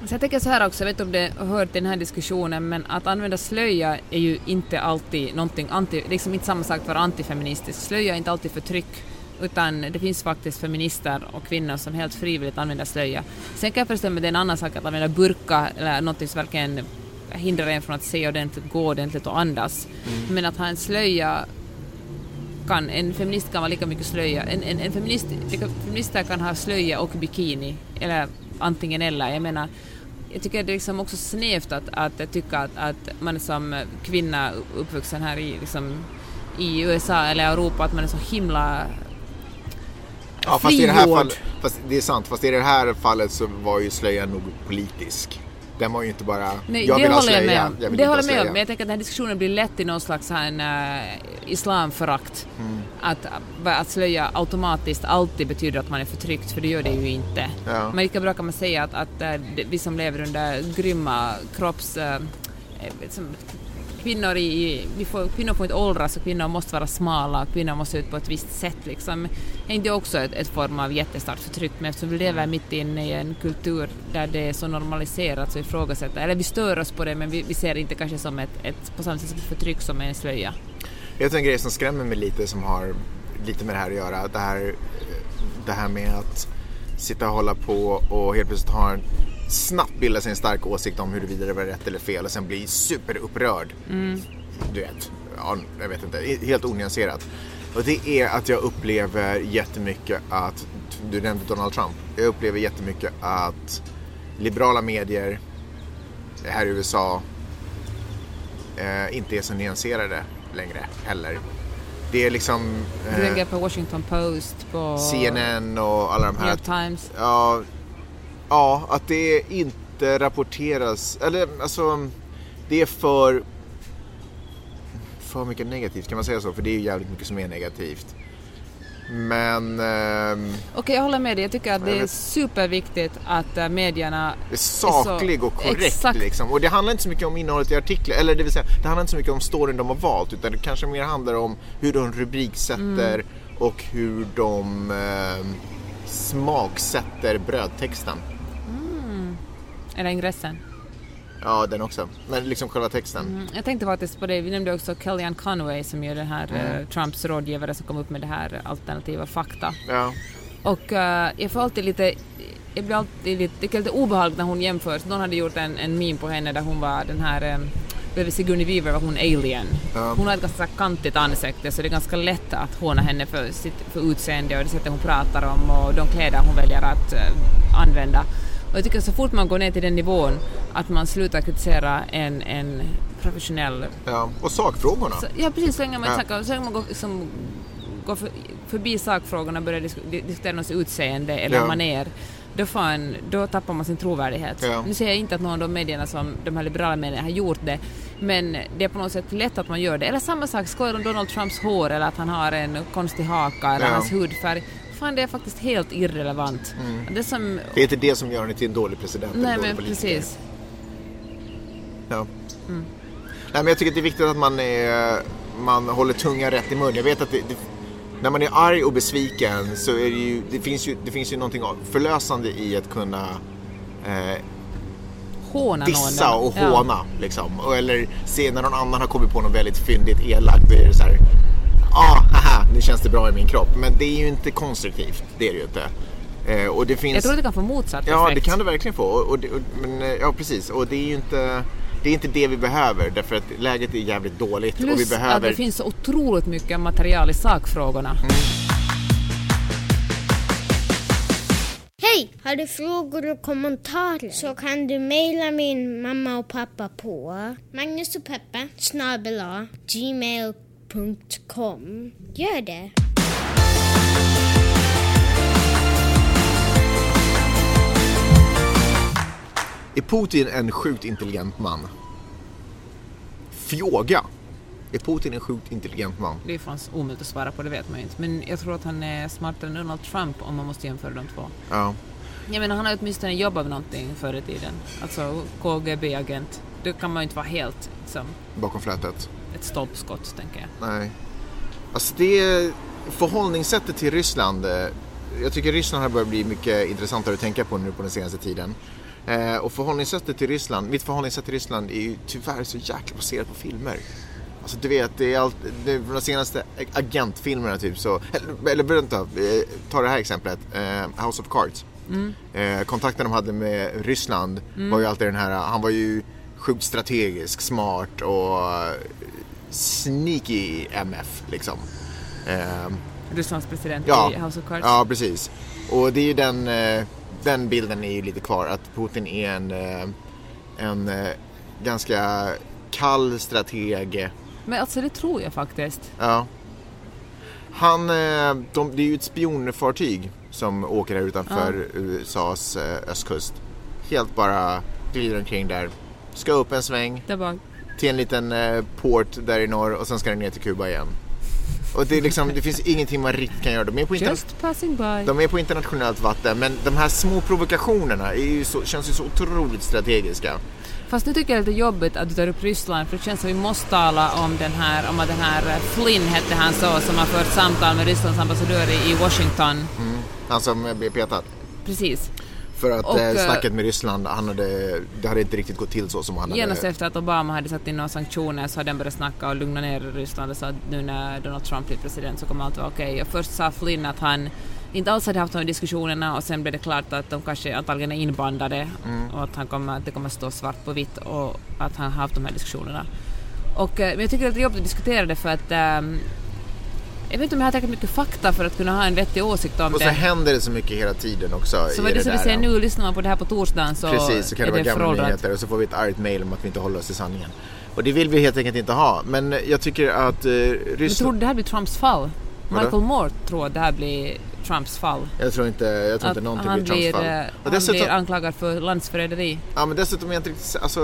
Så jag tänker så här också, jag vet inte om det har hört den här diskussionen, men att använda slöja är ju inte alltid någonting anti, liksom inte samma sak att vara antifeministisk. Slöja är inte alltid förtryck, utan det finns faktiskt feminister och kvinnor som helt frivilligt använder slöja. Sen kan jag förstå att det är en annan sak att använda burka eller någonting som verkligen hindrar en från att se ordentligt, gå ordentligt och andas. Men att ha en slöja kan, en feminist kan vara lika mycket slöja, en, en, en feminist, feminister kan ha slöja och bikini, eller antingen eller. Jag menar, jag tycker det är liksom också snävt att, att tycka att, att man som kvinna uppvuxen här i, liksom, i USA eller Europa, att man är så himla Ja, fast i det här fallet, fast det är sant, fast i det här fallet så var ju slöjan nog politisk. Den var ju inte bara, Nej, jag det vill ha håller jag med jag vill Det håller jag med om, men jag tänker att den här diskussionen blir lätt i någon slags här, en, äh, islamförakt. Mm. Att, att slöja automatiskt alltid betyder att man är förtryckt, för det gör det ju inte. Ja. Men lika bra kan man säga att, att det- vi som lever under grymma kropps... Eh, som, kvinnor, i, vi får, kvinnor får inte åldras och kvinnor måste vara smala, kvinnor måste ut på ett visst sätt. Liksom. Är inte det också ett, ett form av jättestarkt förtryck? Men eftersom vi lever mitt inne i en kultur där det är så normaliserat så ifrågasätter, eller vi stör oss på det men vi, vi ser det inte kanske som ett, ett på samma sätt som ett förtryck som en slöja. Jag tror en grej som skrämmer mig lite som har lite med det här att göra. Det här, det här med att sitta och hålla på och helt plötsligt ha en snabbt bilda sig en stark åsikt om huruvida det var rätt eller fel och sen bli superupprörd. Du vet, ja, jag vet inte, helt onyanserat. Och det är att jag upplever jättemycket att, du nämnde Donald Trump, jag upplever jättemycket att liberala medier här i USA eh, inte är så nyanserade längre heller. Det är liksom Du eh, tänker på Washington Post, på CNN och alla de New här. York Times. Ja, ja, att det inte rapporteras, eller alltså det är för för mycket negativt, kan man säga så? För det är ju jävligt mycket som är negativt. Men ehm, Okej, jag håller med dig. Jag tycker att det är superviktigt att äh, medierna är saklig och korrekt liksom. Och det handlar inte så mycket om innehållet i artiklar, eller det vill säga, det handlar inte så mycket om storyn de har valt, utan det kanske mer handlar om hur de rubriksätter Mm. och hur de ehm, smaksätter brödtexten. Eller ingressen. Ja, den också. Men liksom själva texten. Mm, Jag tänkte faktiskt på det, vi nämnde också Kellyanne Conway som är den här Mm. eh, Trumps rådgivare som kom upp med det här alternativa fakta. Ja. Och eh, jag får alltid lite, jag blir alltid lite, det är lite obehagligt när hon jämförs. Någon hade gjort en, en meme på henne där hon var den här eh, Bredvid Sigourney Weaver var hon alien. Ja. Hon har ett ganska kantigt ansikte så det är ganska lätt att håna henne för sitt för utseende och det sättet hon pratar om och de kläder hon väljer att eh, använda. Och jag tycker så fort man går ner till den nivån att man slutar kritisera en, en professionell ja. Och sakfrågorna. så, ja precis, så länge man, Ja. snackar, så länge man går, liksom, går för, förbi sakfrågorna och börjar disk, di- diskutera någons utseende eller Ja. maner, då, fan, då tappar man sin trovärdighet. Ja. Nu säger jag inte att någon av de medierna som de här liberala medierna har gjort det, men det är på något sätt lätt att man gör det. Eller samma sak, skojar om Donald Trumps hår eller att han har en konstig haka eller Ja. hans hudfärg. Fan, det är faktiskt helt irrelevant. Det som... Det är inte det som gör henne till en dålig president. Nej en dålig men politiker. precis. Ja. Nej, men jag tycker att det är viktigt att man, är, man håller tungan rätt i mun. Jag vet att det, det, när man är arg och besviken så är det ju, det finns ju, det finns ju någonting förlösande i att kunna eh, Håna dissa någon. och Ja. håna. Liksom. Och, eller se när någon annan har kommit på något väldigt fyndigt elakt. Då är det så här, ah, haha, nu känns det bra i min kropp. Men det är ju inte konstruktivt, det är det ju inte. Eh, och det finns... Jag tror att det kan få motsatt Ja, effekt. det kan det verkligen få. Och, och, det- och, men, eh, ja, precis. Och det är ju inte det, är inte det vi behöver. Därför att läget är jävligt dåligt. och vi Plus behöver... att det finns otroligt mycket material i sakfrågorna. Hej! Har du frågor och kommentarer så kan du mejla min mamma och pappa på Magnus och Peppe snabel A, gmail.com. Gör det! Är Putin en sjukt intelligent man? Fråga. Är Putin en sjukt intelligent man? Det är fan omöjligt att svara på, det vet man ju inte. Men jag tror att han är smartare än Donald Trump om man måste jämföra de två. Ja. Jag menar, han har åtminstone jobbat med någonting förr i tiden. Alltså KGB-agent. Det kan man ju inte vara helt liksom, Bakom flötet. Ett stolpskott, tänker jag. Nej. Alltså det förhållningssättet till Ryssland. eh, Jag tycker Ryssland har börjat bli mycket intressantare att tänka på nu på den senaste tiden. Eh, och förhållningssättet till Ryssland, mitt förhållningssätt till Ryssland är ju tyvärr så jäkla baserat på filmer. Alltså du vet, det är allt, det är de senaste agentfilmerna typ så, eller, vänta, eh, ta det här exemplet, House of Cards. Eh, kontakten de hade med Ryssland var ju alltid den här, han var ju sjukt strategisk, smart och sneaky MF liksom. Eh, Rysslands president ja, i House of Cards. ja, precis. Och det är ju den, eh, den bilden är ju lite kvar, att Putin är en, eh, en eh, ganska kall strateg. Men alltså det tror jag faktiskt. Ja. Han, de, det är ju ett spionfartyg som åker här utanför USAs eh, östkust. Helt bara glider omkring där. Ska upp en sväng Det var till en liten eh, port där i norr och sen ska den ner till Kuba igen. Och det, är liksom, det finns ingenting man riktigt kan göra. De är, på just passing by. de är på internationellt vatten men de här små provokationerna är ju så, känns ju så otroligt strategiska. Fast nu tycker jag det är lite jobbigt att du tar upp Ryssland för det känns som vi måste tala om den här, om att den här eh, Flynn hette han så, som har fört samtal med Rysslands ambassadör i, Washington. Han som blev petad. Precis. För att Och, eh, eh, snacket med Ryssland, han hade, det hade inte riktigt gått till så som han Genast hade. efter att Obama hade satt in några sanktioner så hade den börjat snacka och lugna ner Ryssland och sa att nu när Donald Trump blir president så kommer allt vara okej. Och först sa Flynn att han inte alls hade haft de diskussionerna och sen blev det klart att de kanske antagligen är inblandade och att, han kommer, att det kommer stå svart på vitt och att han har haft de här diskussionerna. Och, eh, men jag tycker att det är jobbigt att diskutera det för att ehm, jag vet inte om jag har tillräckligt mycket fakta för att kunna ha en vettig åsikt om Och så det. händer det så mycket hela tiden också. Så vad det som vi säger nu, lyssnar man på det här på torsdagen så Precis, så kan det vara det gamla föråldrat. nyheter och så får vi ett argt mail om att vi inte håller oss till sanningen. Och det vill vi helt enkelt inte ha. Men jag tycker att eh, tror Ryssland... du det här blir Trumps fall? Michael Moore tror att det här blir Trumps fall. Jag tror inte, jag tror Att inte någonting blir Trumps blir, fall. eh, Och han dessutom, blir anklagad för landsförräderi. ja, men dessutom är inte riktigt, alltså,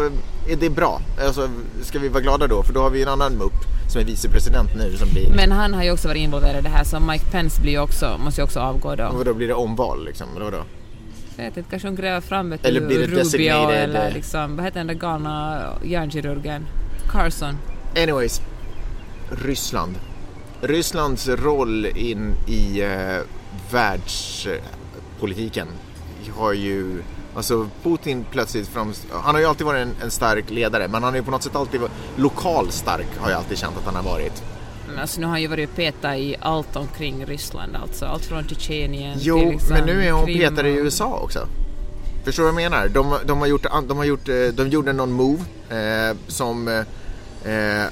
är det bra? Alltså, ska vi vara glada då? För då har vi en annan mupp som är vicepresident nu som blir... Men han har ju också varit involverad i det här så Mike Pence blir också, måste ju också avgå då. Och då blir det omval liksom, eller vadå? Jag vet inte, kanske hon gräver fram ett Eller blir det Rubio eller eh, liksom, vad heter den där galna hjärnkirurgen? Carson. Anyways, Ryssland. Rysslands roll in i eh, världspolitiken har ju... Alltså Putin plötsligt fram... Han har ju alltid varit en, en stark ledare men han har ju på något sätt alltid varit lokal stark har jag alltid känt att han har varit. Men alltså nu har han ju varit och petat i allt omkring Ryssland alltså. Allt från Tjetjenien Jo, till liksom men nu är hon petare i USA också. Förstår du vad jag menar? De, de har gjort, de har gjort, eh, de gjorde någon move eh, som eh, eh,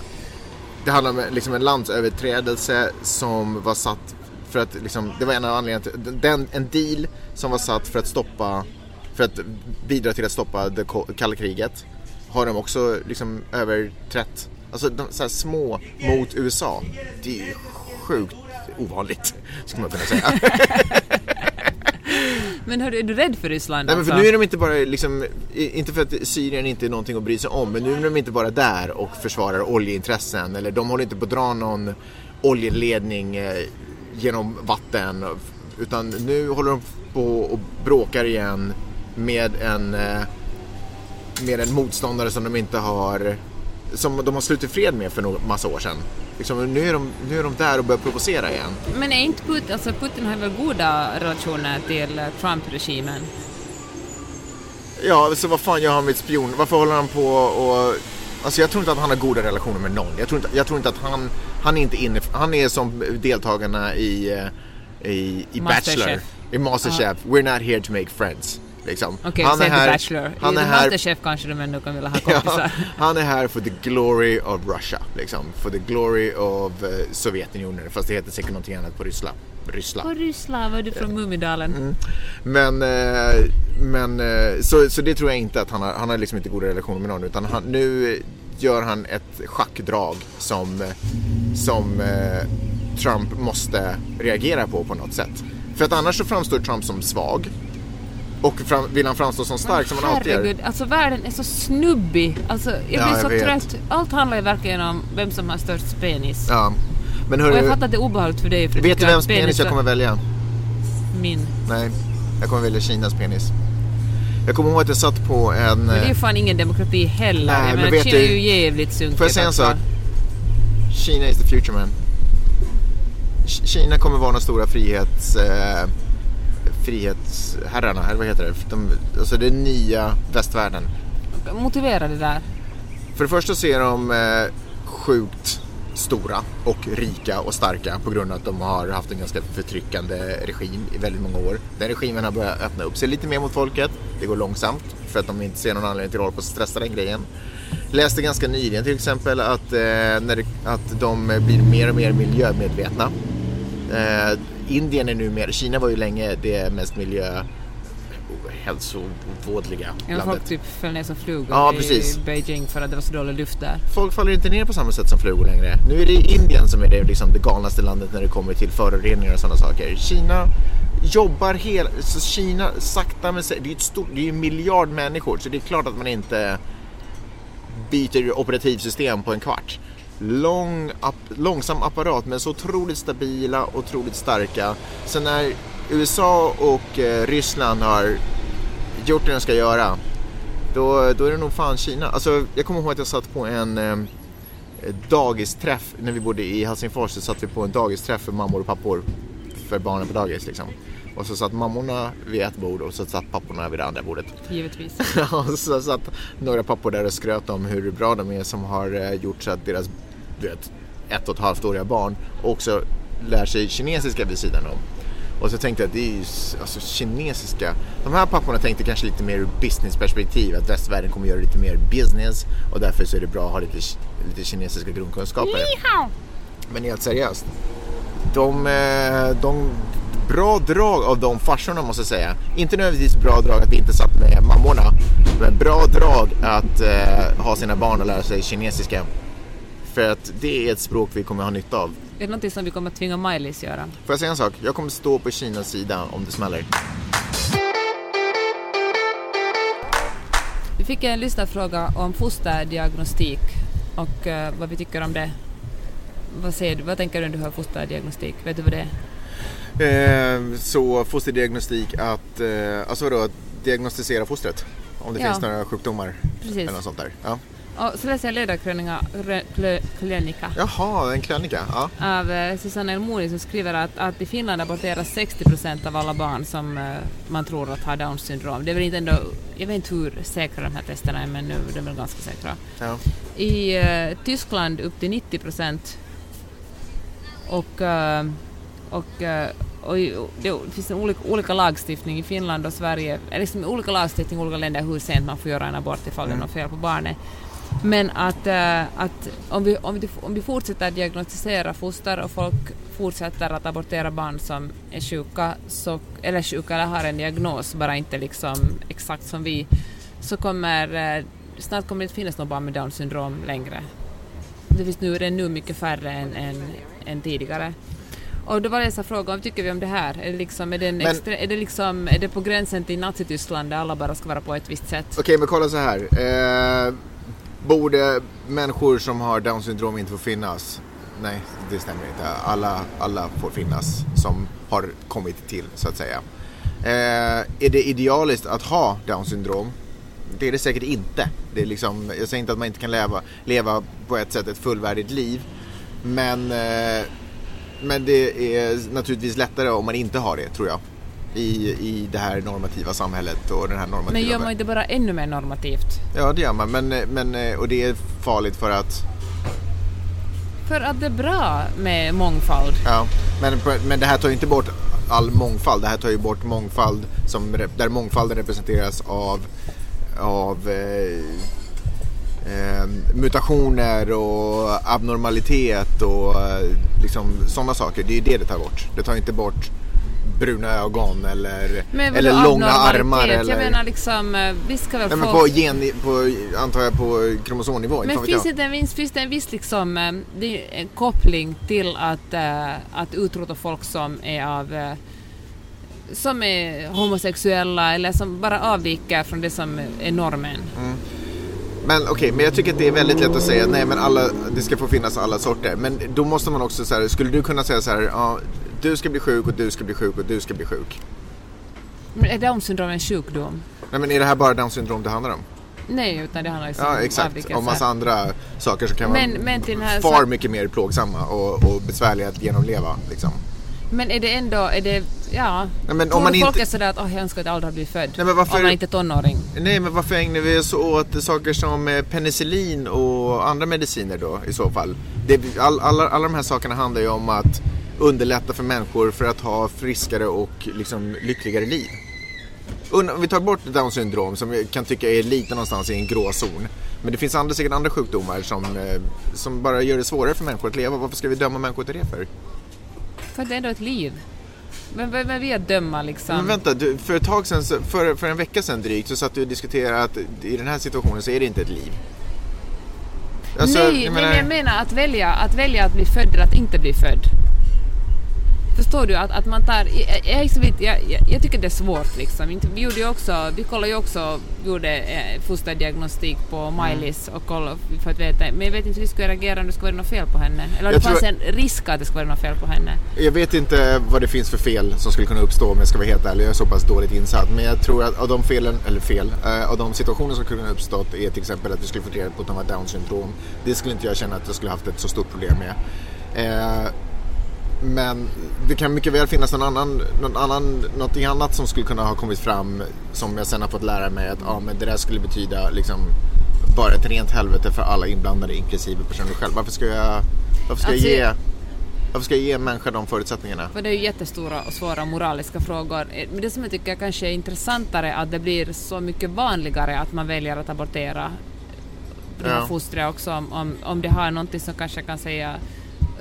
det handlar om liksom en landsöverträdelse som var satt för att liksom, det var en av anledningarna till, den, en deal som var satt för att stoppa, för att bidra till att stoppa det kalla kriget har de också liksom överträtt. Alltså de, så här små mot USA, det är ju sjukt ovanligt skulle man kunna säga. Men hörru, är du rädd för Ryssland Nej men alltså? för nu är de inte bara liksom, inte för att Syrien inte är någonting att bry sig om, men nu är de inte bara där och försvarar oljeintressen eller de håller inte på att dra någon oljeledning eh, genom vatten utan nu håller de på och bråkar igen med en, eh, med en motståndare som de inte har som de har slutit fred med för någon massa år sedan. Liksom, nu, är de, nu är de där och börjar provocera igen. Men är inte Putin, alltså Putin har väl goda relationer till Trump-regimen? Ja, så vad fan gör han med spion? Varför håller han på och... Alltså jag tror inte att han har goda relationer med någon. Jag tror inte, jag tror inte att han Han är inte inne, han är som deltagarna i, eh, i, i. Bachelor. I Masterchef. We're not here to make friends. Liksom. Okej, han är här, Bachelor. han är här Masterchef kanske de ändå kan vilja ha Ja, kompisar. han är här for the glory of Russia, liksom. For the glory of eh, Sovjetunionen, fast det heter säkert någonting annat på Ryssland. Ryssland. Och Ryssland, var du från Mumidalen? Mm. Men, eh, men eh, så, så det tror jag inte att han har, han har liksom inte goda relationer med någon utan han, nu gör han ett schackdrag som, eh, som eh, Trump måste reagera på på något sätt. För att annars så framstår Trump som svag och fram, vill han framstå som stark som han alltid gör. Herregud, alltså världen är så snubbig. Alltså, jag blir Ja, jag så vet. trött. Allt handlar ju verkligen om vem som har störst penis. Ja. Men Och jag hörru, fattar att det är obehagligt för dig. För vet du vems penis jag är kommer välja? Min. Nej, jag kommer välja Kinas penis. Jag kommer ihåg att jag satt på en... Men det är ju eh, fan ingen demokrati heller. Nej, jag men menar, Kina är ju jävligt sunkigt. Får jag säga en sak? Kina is the future man. Kina kommer vara de stora frihets, eh, frihetsherrarna, eller vad heter det? De, alltså den nya västvärlden. Motivera det där. För det första så är de eh, sjukt stora och rika och starka på grund av att de har haft en ganska förtryckande regim i väldigt många år. Den regimen har börjat öppna upp sig lite mer mot folket. Det går långsamt för att de inte ser någon anledning till att hålla på att stressa den grejen. Läste ganska nyligen till exempel att, eh, när det, att de blir mer och mer miljömedvetna. Eh, Indien är nu mer, Kina var ju länge det mest miljö hälsovådliga Ja, landet. folk typ föll ner som flugor Ja, i precis. Beijing för att det var så dålig luft där. folk faller inte ner på samma sätt som flugor längre. Nu är det Indien som är det, liksom, det galnaste landet när det kommer till föroreningar och sådana saker. Kina jobbar hela... Så Kina sakta men säkert, det är ju ett stort, det är ju en miljard människor så det är klart att man inte byter operativsystem på en kvart. Lång, app, långsam apparat men så otroligt stabila och otroligt starka. Så när USA och eh, Ryssland har gjort det de ska göra då, då är det nog fan Kina. Alltså, jag kommer ihåg att jag satt på en eh, dagisträff när vi bodde i Helsingfors. Så satt vi på en dagisträff för mammor och pappor för barnen på dagis. Liksom. Och så satt mammorna vid ett bord och så satt papporna vid det andra bordet. Givetvis. och så satt några pappor där och skröt om hur bra de är som har eh, gjort så att deras du vet, ett och ett halvt åriga barn också lär sig kinesiska vid sidan om. Och så tänkte jag att det är ju alltså, kinesiska. De här papporna tänkte kanske lite mer ur businessperspektiv. Att västvärlden kommer göra lite mer business och därför så är det bra att ha lite, lite kinesiska grundkunskaper. Men helt seriöst. De, eh, de, bra drag av de farsorna måste jag säga. Inte nödvändigtvis bra drag att vi inte satt med mammorna. Men bra drag att eh, ha sina barn och lära sig kinesiska. För att det är ett språk vi kommer ha nytta av. Är det någonting som vi kommer att tvinga Maj-Lis göra? Får jag säga en sak? Jag kommer stå på Kinas sida om det smäller. Vi fick en lyssnarfråga om fosterdiagnostik och eh, vad vi tycker om det. Vad, säger du? vad tänker du när du hör fosterdiagnostik? Vet du vad det är? Eh, så fosterdiagnostik att, eh, alltså vadå, att diagnostisera fostret? Om det Ja. finns några sjukdomar Precis. eller något sånt där. Ja. Och så läser jag ledarkrönika krö- klö- krönika Jaha, en krönika. Ja. av eh, Susanna Elmoni som skriver att, att i Finland aborteras 60 procent av alla barn som eh, man tror att har Downs syndrom. Det är väl inte ändå, jag vet inte hur säkra de här testerna är men nu de är väl ganska säkra. Ja. I eh, Tyskland upp till 90 procent. Och, eh, och, och i- det finns en olika, olika lagstiftning i Finland och Sverige, eller liksom olika lagstiftning i olika länder hur sent man får göra en abort ifall det är Mm. något fel på barnet. Men att, eh, att om, vi, om, vi, om vi fortsätter diagnostisera foster och folk fortsätter att abortera barn som är sjuka, så, eller sjuka eller har en diagnos, bara inte liksom exakt som vi, så kommer eh, snart kommer det inte finnas några barn med Downs syndrom längre. Det finns nu, det är nu mycket färre än, än, än tidigare. Och då var det en fråga, vad tycker vi om det här? Är det, liksom, är, det en Men- extra, är, det liksom, är det på gränsen till Nazityskland där alla bara ska vara på ett visst sätt? Okej, men kolla så här. Eh, borde människor som har Downs syndrom inte få finnas? Nej, det stämmer inte. Alla, alla får finnas som har kommit till, så att säga. Eh, är det idealiskt att ha Downs syndrom? Det är det säkert inte. Det är liksom, jag säger inte att man inte kan leva, leva på ett sätt ett fullvärdigt liv. Men, eh, men det är naturligtvis lättare om man inte har det, tror jag. I, I det här normativa samhället och den här normativa Men gör man inte bara ännu mer normativt? Ja det gör man men, men, och det är farligt för att För att det är bra med mångfald. Ja, men, men det här tar ju inte bort all mångfald. Det här tar ju bort mångfald som, där mångfalden representeras av, av eh, eh, mutationer och abnormalitet och eh, liksom sådana saker. Det är ju det det tar bort. Det tar inte bort bruna ögon eller, eller långa armar. Eller... Jag menar liksom, eh, visst ska väl Nej, folk... på, gen, på, antar jag på kromosomnivå. Men finns, inte en, finns det en viss liksom, eh, det en koppling till att, uh, att utrota folk som är av som är homosexuella eller som bara avviker från det som är normen. Mm. Men okej, okay, men jag tycker att det är väldigt lätt att säga nej men alla, det ska få finnas alla sorter. Men då måste man också säga, skulle du kunna säga så här, ja, du ska bli sjuk och du ska bli sjuk och du ska bli sjuk. Men är Downs syndrom en sjukdom? Nej men är det här bara Downs syndrom det handlar om? Nej, utan det handlar liksom ja, exakt. om massa andra saker som kan men, vara men till här far mycket mer plågsamma och, och besvärliga att genomleva. Liksom. Men är det ändå, är det, ja, Nej, men om man folk inte... är sådär att oh, jag önskar att jag aldrig blivit född. Nej, men varför... Om man inte är tonåring. Nej men varför ägnar vi oss åt saker som eh, penicillin och andra mediciner då i så fall? Det, all, alla, alla de här sakerna handlar ju om att underlätta för människor för att ha friskare och liksom lyckligare liv. Om vi tar bort Downs syndrom som vi kan tycka är lite någonstans i en grå zon. Men det finns andra, säkert andra sjukdomar som, eh, som bara gör det svårare för människor att leva. Varför ska vi döma människor till det för? För att det är ändå ett liv. Men vem är vi att döma liksom? Men vänta, du, för ett tag sedan, för, för en vecka sedan drygt så satt du och diskuterade att i den här situationen så är det inte ett liv. Alltså, Nej, jag menar... men jag menar att välja, att välja att bli född eller att inte bli född. Förstår du att, att man tar, jag, jag, jag, jag tycker det är svårt liksom. Vi gjorde ju också, vi kollade ju också, gjorde eh, fosterdiagnostik på Maj-Lis mm. och kollade för att veta, men jag vet inte hur vi skulle reagera om det skulle vara något fel på henne. Eller om det fanns en risk att det skulle vara något fel på henne. Jag vet inte vad det finns för fel som skulle kunna uppstå om jag ska vara helt ärlig, jag är så pass dåligt insatt. Men jag tror att av de felen, eller fel, uh, av de situationer som skulle kunna uppstått är till exempel att vi skulle få reda på att de har down syndrom. Det skulle inte jag känna att jag skulle haft ett så stort problem med. Uh, men det kan mycket väl finnas någon annan, någon annan, någonting annat som skulle kunna ha kommit fram som jag sen har fått lära mig att ja, men det där skulle betyda liksom bara ett rent helvete för alla inblandade inklusive personen själv. Varför ska jag, varför ska alltså, jag ge varför ska jag ge människor de förutsättningarna? För det är ju jättestora och svåra moraliska frågor. Men det som jag tycker kanske är intressantare är att det blir så mycket vanligare att man väljer att abortera de här ja. fostret också om, om, om det har någonting som kanske kan säga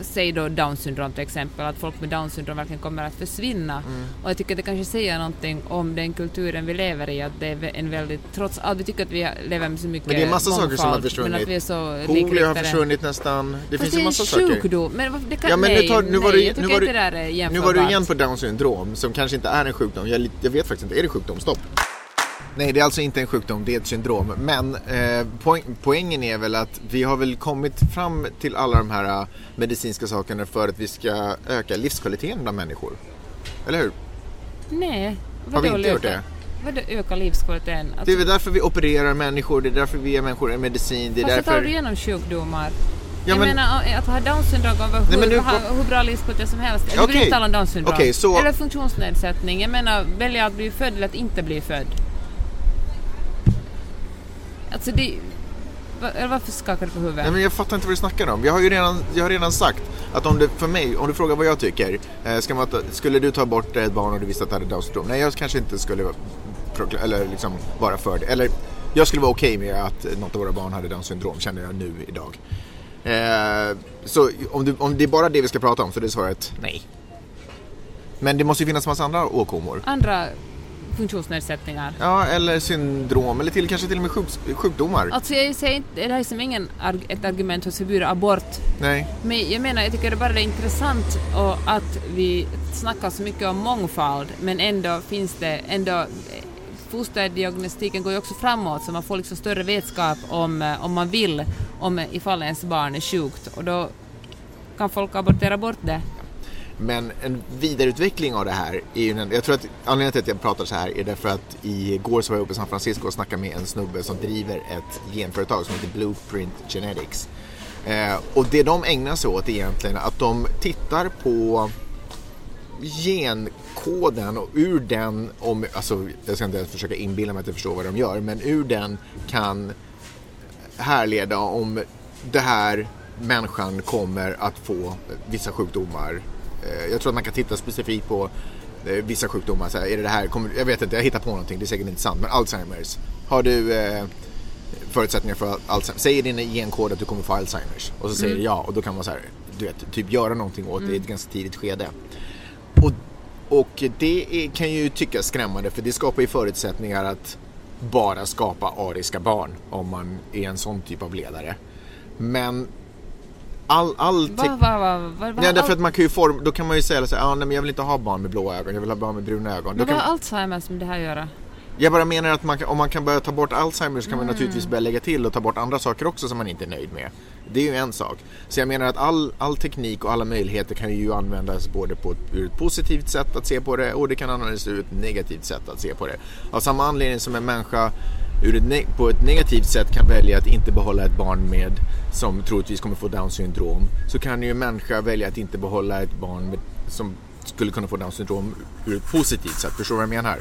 säg då down syndrom till exempel, att folk med down syndrom verkligen kommer att försvinna. Mm. Och jag tycker att det kanske säger någonting om den kulturen vi lever i, att det är en väldigt, trots allt, vi tycker att vi lever med så mycket Men det är massa saker som har försvunnit. Men att vi är så Polio har försvunnit nästan. Det finns ju massa saker. är en sjukdom. Men det kan, ja, men nej, nu, nu var nej, du, jag tycker nu var inte det där är Nu var du igen på down syndrom, som kanske inte är en sjukdom. Jag, jag vet faktiskt inte, är det sjukdom? Stopp. Nej, det är alltså inte en sjukdom, det är ett syndrom. Men eh, poäng, poängen är väl att vi har väl kommit fram till alla de här uh, medicinska sakerna för att vi ska öka livskvaliteten bland människor. Eller hur? Nej. Har vi inte gjort det? Vadå öka livskvaliteten? Alltså... Det är väl därför vi opererar människor, det är därför vi ger människor en medicin. Det är Fast därför... tar du igenom sjukdomar. Ja, jag men... menar att ha Downs syndrom och hur, nu... hur bra livskvalitet som helst. Okay. Du vill inte tala om Downs syndrom. Okay, så... Eller funktionsnedsättning. Jag menar välja att bli född eller att inte bli född. Alltså det... Varför skakar du på huvudet? Nej, men jag fattar inte vad du snackar om. Jag har ju redan, jag har redan sagt att om det, för mig, om du frågar vad jag tycker, eh, man, skulle du ta bort ett barn och du visste att det hade Downs syndrom? Nej, jag kanske inte skulle eller liksom vara för det. Eller jag skulle vara okej okay med att något av våra barn hade Downs syndrom, känner jag nu idag. Eh, så om, du, om det är bara det vi ska prata om så är det svaret nej. Men det måste ju finnas massa andra åkommor. Andra funktionsnedsättningar. Ja, eller syndrom eller till, kanske till och med sjuk, sjukdomar. Alltså jag säger inte, det här är som ingen ett argument för att förbjuda abort. Nej. Men jag menar, jag tycker det bara är intressant och att vi snackar så mycket om mångfald men ändå finns det ändå fosterdiagnostiken går ju också framåt så man får liksom större vetskap om, eh, om man vill, om ifall ens barn är sjukt och då kan folk abortera bort det. Men en vidareutveckling av det här är ju jag tror att anledningen till att jag pratar så här är därför att igår så var jag uppe i San Francisco och snackade med en snubbe som driver ett genföretag som heter Blueprint Genetics. Eh, och det de ägnar sig åt egentligen är att de tittar på genkoden och ur den, om, alltså jag ska inte ens försöka inbilla mig att jag förstår vad de gör, men ur den kan härleda om det här människan kommer att få vissa sjukdomar. Eh, jag tror att man kan titta specifikt på eh, vissa sjukdomar. Så här, är det det här, kommer, jag vet inte, jag hittar på någonting, det är säkert inte sant. Men Alzheimers. Har du eh, förutsättningar för Alzheimers? Säg i din genkod att du kommer få Alzheimers. Och så säger Mm. du ja och då kan man så här, du vet, typ göra någonting åt det i ett ganska tidigt skede. Och, och det är, kan ju tyckas skrämmande för det skapar ju förutsättningar att bara skapa ariska barn om man är en sån typ av ledare. Men all, all Va, va, va, va, Nej, därför att man kan ju form, då kan man ju säga så här, ah, nej, men jag vill inte ha barn med blå ögon, jag vill ha barn med bruna ögon. Men vad har Alzheimers med det här att göra? jag bara menar att man, om man kan börja ta bort Alzheimer så kan man Mm. naturligtvis börja lägga till och ta bort andra saker också som man inte är nöjd med. Det är ju en sak. Så jag menar att all, all teknik och alla möjligheter kan ju användas både på ett, ur ett positivt sätt att se på det och det kan användas ur ett negativt sätt att se på det. Av samma anledning som en människa ett på ett negativt sätt kan välja att inte behålla ett barn med som troligtvis kommer få Downs syndrom så kan ju en människa välja att inte behålla ett barn med, som skulle kunna få Downs syndrom ur ett positivt sätt. Förstår du vad jag menar?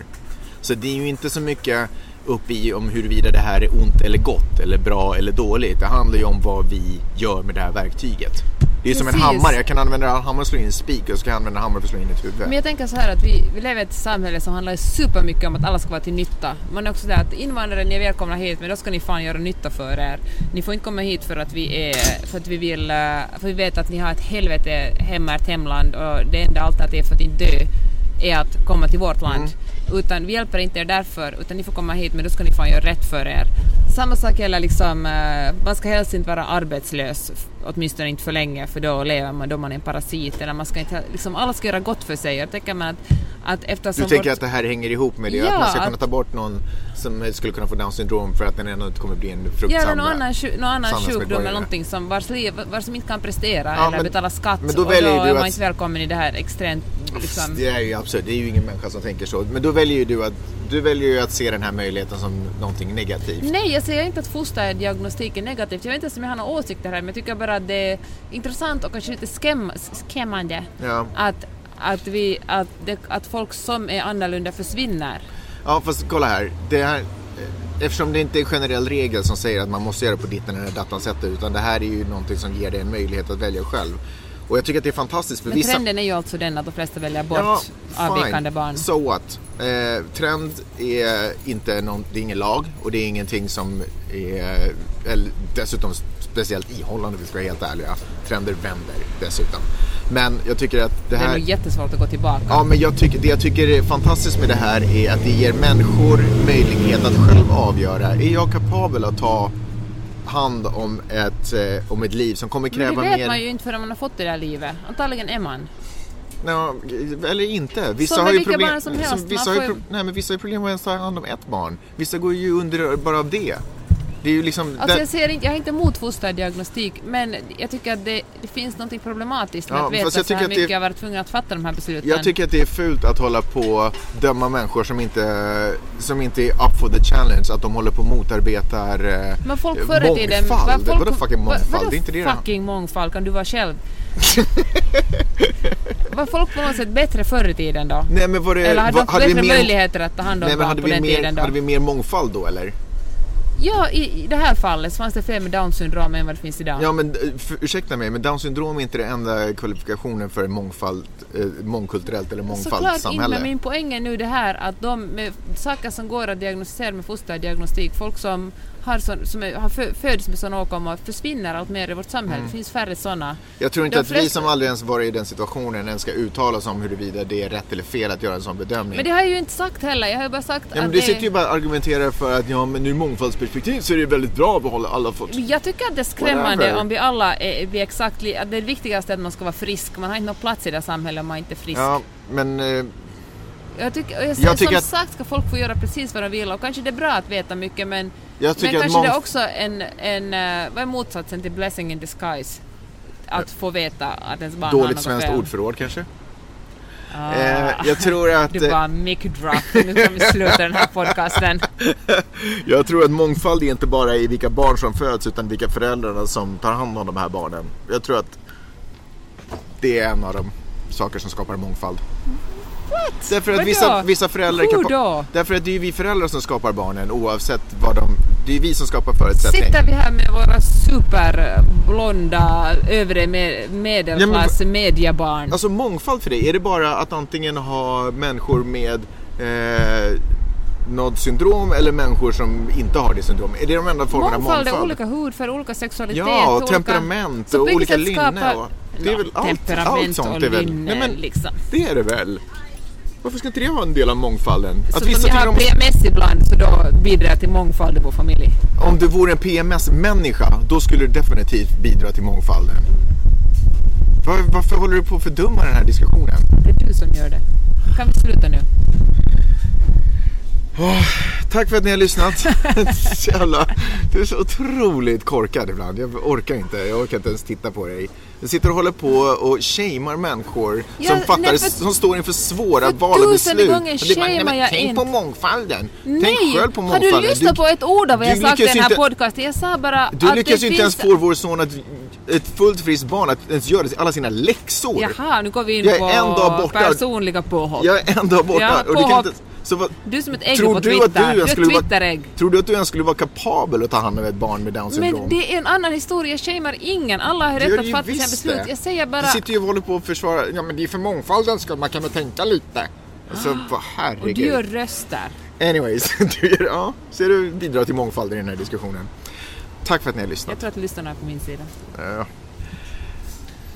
Så det är ju inte så mycket upp i om huruvida det här är ont eller gott eller bra eller dåligt. Det handlar ju om vad vi gör med det här verktyget. Det är som en Precis. hammare. Jag kan använda en hammare och slå in en spik och så kan jag använda en hammare för att slå in ett huvud. Men jag tänker så här att vi, vi lever i ett samhälle som handlar supermycket om att alla ska vara till nytta. Man är också där att invandrare, ni är välkomna hit men då ska ni fan göra nytta för er. Ni får inte komma hit för att vi är, för att vi vill, eh, för vi vet att ni har ett helvete hemma, ert hemland och det enda alternativet för att inte dö är att komma till vårt land. Utan vi hjälper inte er därför, utan ni får komma hit men då ska ni fan göra rätt för er. Samma sak gäller liksom, eh, man ska helst inte vara arbetslös, åtminstone inte för länge för då lever man, då man är en parasit. Eller man ska inte, liksom, alla ska göra gott för sig. Jag tänker man att, att eftersom Du tänker vårt- att det här hänger ihop med det? Ja, att man ska kunna ta bort någon som skulle kunna få Downs syndrom för att den ändå inte kommer bli en Ja, fruktsam eller någon annan, någon annan sjukdom eller någonting som vars liv, vars som inte kan prestera Ja, eller men- betala skatt men då och då är man att- inte välkommen i det här extremt liksom. Det är ju absurt, det är ju ingen människa som tänker så. Men då väljer ju du att, du väljer ju att se den här möjligheten som någonting negativt. Nej, jag säger inte att fosterdiagnostik är negativt. Jag vet inte ens om jag har några åsikter här, men jag tycker bara att det är intressant och kanske lite skäm, skrämmande Ja. att, att, vi, att, det, att folk som är annorlunda försvinner. Ja, fast kolla här. Det här eftersom det inte är en generell regel som säger att man måste göra på ditten eller dattan sättet utan det här är ju någonting som ger dig en möjlighet att välja själv. Och jag tycker att det är fantastiskt för Men vissa... trenden är ju alltså den att de flesta väljer bort fine. avvikande barn. So what? Eh, trend är inte någon, det är ingen lag och det är ingenting som är eller, dessutom speciellt ihållande om vi ska vara helt ärliga. Trender vänder dessutom. Men jag tycker att det Det är här... nog jättesvårt att gå tillbaka. Ja, men jag tycker, det jag tycker är fantastiskt med det här är att det ger människor möjlighet att själv avgöra. Är jag kapabel att ta hand om ett, eh, om ett liv som kommer Men det kräva vet mer... man ju inte förrän man har fått det där livet. Antagligen är man. Ja, eller inte. Vissa Som har ju problem, barn som helst, vissa, har ju får pro, ju- nej, men vissa har ju problem med att ta hand om ett barn. Vissa går ju under bara av det. Det är ju liksom... Alltså jag, ser inte, jag är inte emot fosterdiagnostik men jag tycker att det, det finns något problematiskt med Ja, att veta så här att mycket det- har varit tvungen att fatta de här besluten. Jag tycker att det är fult att hålla på och döma människor som inte, som inte är up for the challenge. Att de håller på och motarbetar eh, men folk förr i tiden... Vadå fucking mångfald? vadå det är inte det det fucking mångfald? Kan du vara själv? var folk på något sätt bättre förr i tiden då? Nej men var det... Eller hade var- de haft bättre mer- möjligheter att ta hand om Nej, barn hade på vi, den mer, tiden då? hade vi mer mångfald då eller? Ja, i, i det här fallet så fanns det fler med down syndrom än vad det finns idag. Ja men eh, för, ursäkta mig men Downs syndrom är inte den enda kvalifikationen för mångfald, eh, mångkulturellt eller Såklart inte, mångfaldssamhälle. men min poäng är nu det här att de med saker som går att diagnostisera med fosterdiagnostik, folk som, har sån, som är, har fö, föds med sådana åkommor försvinner allt mer i vårt samhälle. Mm. Det finns färre sådana. Jag tror inte De att vi flesta- som aldrig ens varit i den situationen ens ska uttala oss om huruvida det är rätt eller fel att göra en sån bedömning. Men det har jag ju inte sagt heller. Jag har ju bara sagt ja, men att det... sitter ju bara och argumenterar för att ja men ur mångfaldsperspektiv så är det väldigt bra att behålla alla fått. Jag tycker att det är skrämmande Whatever. om vi alla är, blir exakt att Det viktigaste är att man ska vara frisk. Man har inte någon plats i det här samhället om man inte är frisk. Ja men eh, Jag tycker, jag Jag tycker som att- sagt ska folk få göra precis vad de vill och kanske det är bra att veta mycket men, men kanske det är också en, en eh, vad är motsatsen till blessing in disguise? Att få veta att ens barn dåligt svenskt ordförråd kanske. Ah, Eh, jag tror att Du bara mic drop, nu kan vi sluta den här podcasten. Jag tror att mångfald är inte bara i vilka barn som föds utan vilka föräldrarna som tar hand om de här barnen. Jag tror att det är en av de saker som skapar mångfald. What? Därför att Vadå? vissa, vissa föräldrar kan... då? Därför att det är ju vi föräldrar som skapar barnen oavsett vad de... Det är ju vi som skapar förutsättningar. Sitter vi här med våra super blonda övre med, medelklass mediabarn. Alltså mångfald för dig, är det bara att antingen ha människor med eh, något syndrom eller människor som inte har det syndrom? Är det de enda formerna av Mångfald mångfald? är olika hudfärg, olika sexualitet, Ja, och olika... temperament och olika linne. Och, det är Ja, väl allt, temperament allt sånt och är väl... linne, Nej, men liksom. Det är det väl? Varför ska inte det vara en del av mångfalden? Så Att om vissa jag tycker har om, PMS ibland så då bidrar jag till mångfald i vår familj. om du vore en PMS-människa, då skulle du definitivt bidra till mångfalden. Var, varför håller du på att fördumma den här diskussionen? Det är du som gör det. Kan vi sluta nu? Tack för att ni har lyssnat. Så jävla, du är så otroligt korkad ibland. Jag orkar inte. Jag orkar inte ens titta på dig. Du sitter och håller på och shamear människor Ja, som, fattar, nej, för- som står inför svåra för val och tusende beslut. gånger shamear jag Tänk inte. på mångfalden. Nej! Tänk själv på har mångfalden. du lyssnat på ett ord av vad jag du sagt i lyckas den här podcasten? Jag sa bara Du att lyckas det ju inte ens få vår son att ett fullt friskt barn att ens göra alla sina läxor. Jaha, nu går vi in Jag på personliga påhopp. Jag är en dag borta. Ja, och du kan påhopp. Så vad, Du som ett ägg tror på du Twitter. att du är skulle vara. Tror du att du ens skulle vara kapabel att ta hand om ett barn med Downs syndrom? Men det är en annan historia, jag shamear ingen. Alla har rätt att fatta sina beslut. Jag säger bara... Du sitter ju och håller på och försvarar, ja men det är för mångfaldens skull, man kan väl tänka lite. Alltså Och herregud. du gör röster. Anyways, du gör, ja, ser du bidrar till mångfald i den här diskussionen. Tack för att ni har lyssnat. Jag tror att lyssnarna är på min sida. Ja.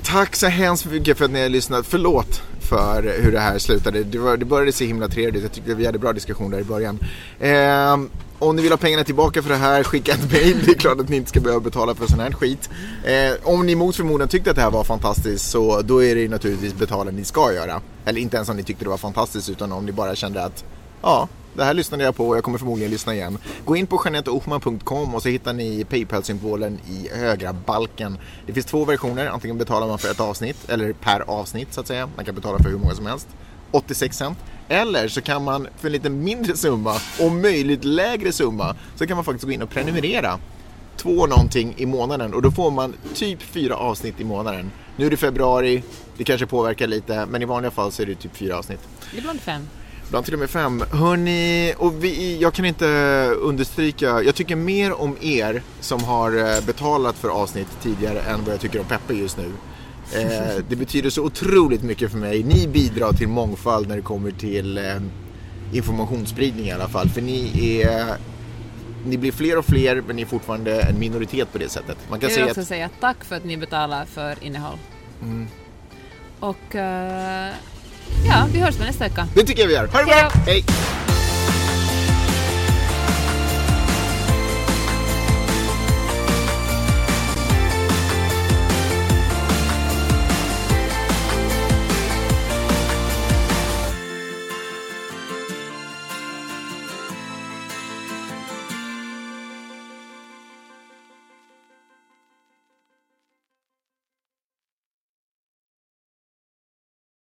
Tack så hemskt mycket för att ni har lyssnat. Förlåt för hur det här slutade. Det, var, det började se himla trevligt. Jag tyckte vi hade bra diskussion där i början. Eh, om ni vill ha pengarna tillbaka för det här, skicka ett mail. Det är klart att ni inte ska behöva betala för sån här skit. Eh, om ni mot förmodan tyckte att det här var fantastiskt så då är det ju naturligtvis betala ni ska göra. Eller inte ens om ni tyckte det var fantastiskt utan om ni bara kände att ja, det här lyssnade jag på och jag kommer förmodligen lyssna igen. Gå in på janetteohman.com och så hittar ni Paypal-symbolen i högra balken. Det finns två versioner, antingen betalar man för ett avsnitt eller per avsnitt så att säga. Man kan betala för hur många som helst. 86 cent. Eller så kan man för en lite mindre summa och möjligt lägre summa så kan man faktiskt gå in och prenumerera. Två någonting i månaden och då får man typ fyra avsnitt i månaden. Nu är det februari, det kanske påverkar lite men i vanliga fall så är det typ fyra avsnitt. Ibland fem. Ibland till och med fem. Hörni, och vi, jag kan inte understryka, jag tycker mer om er som har eh, betalat för avsnitt tidigare än vad jag tycker om Peppe just nu. Eh, det betyder så otroligt mycket för mig. Ni bidrar till mångfald när det kommer till eh, informationsspridning i alla fall. För ni är ni blir fler och fler men ni är fortfarande en minoritet på det sättet. Man kan Jag vill säga också att säga tack för att ni betalar för innehåll. Mm. Och eh, ja, vi hörs med nästa vecka. det tycker jag vi gör. Ha det bra! Hej!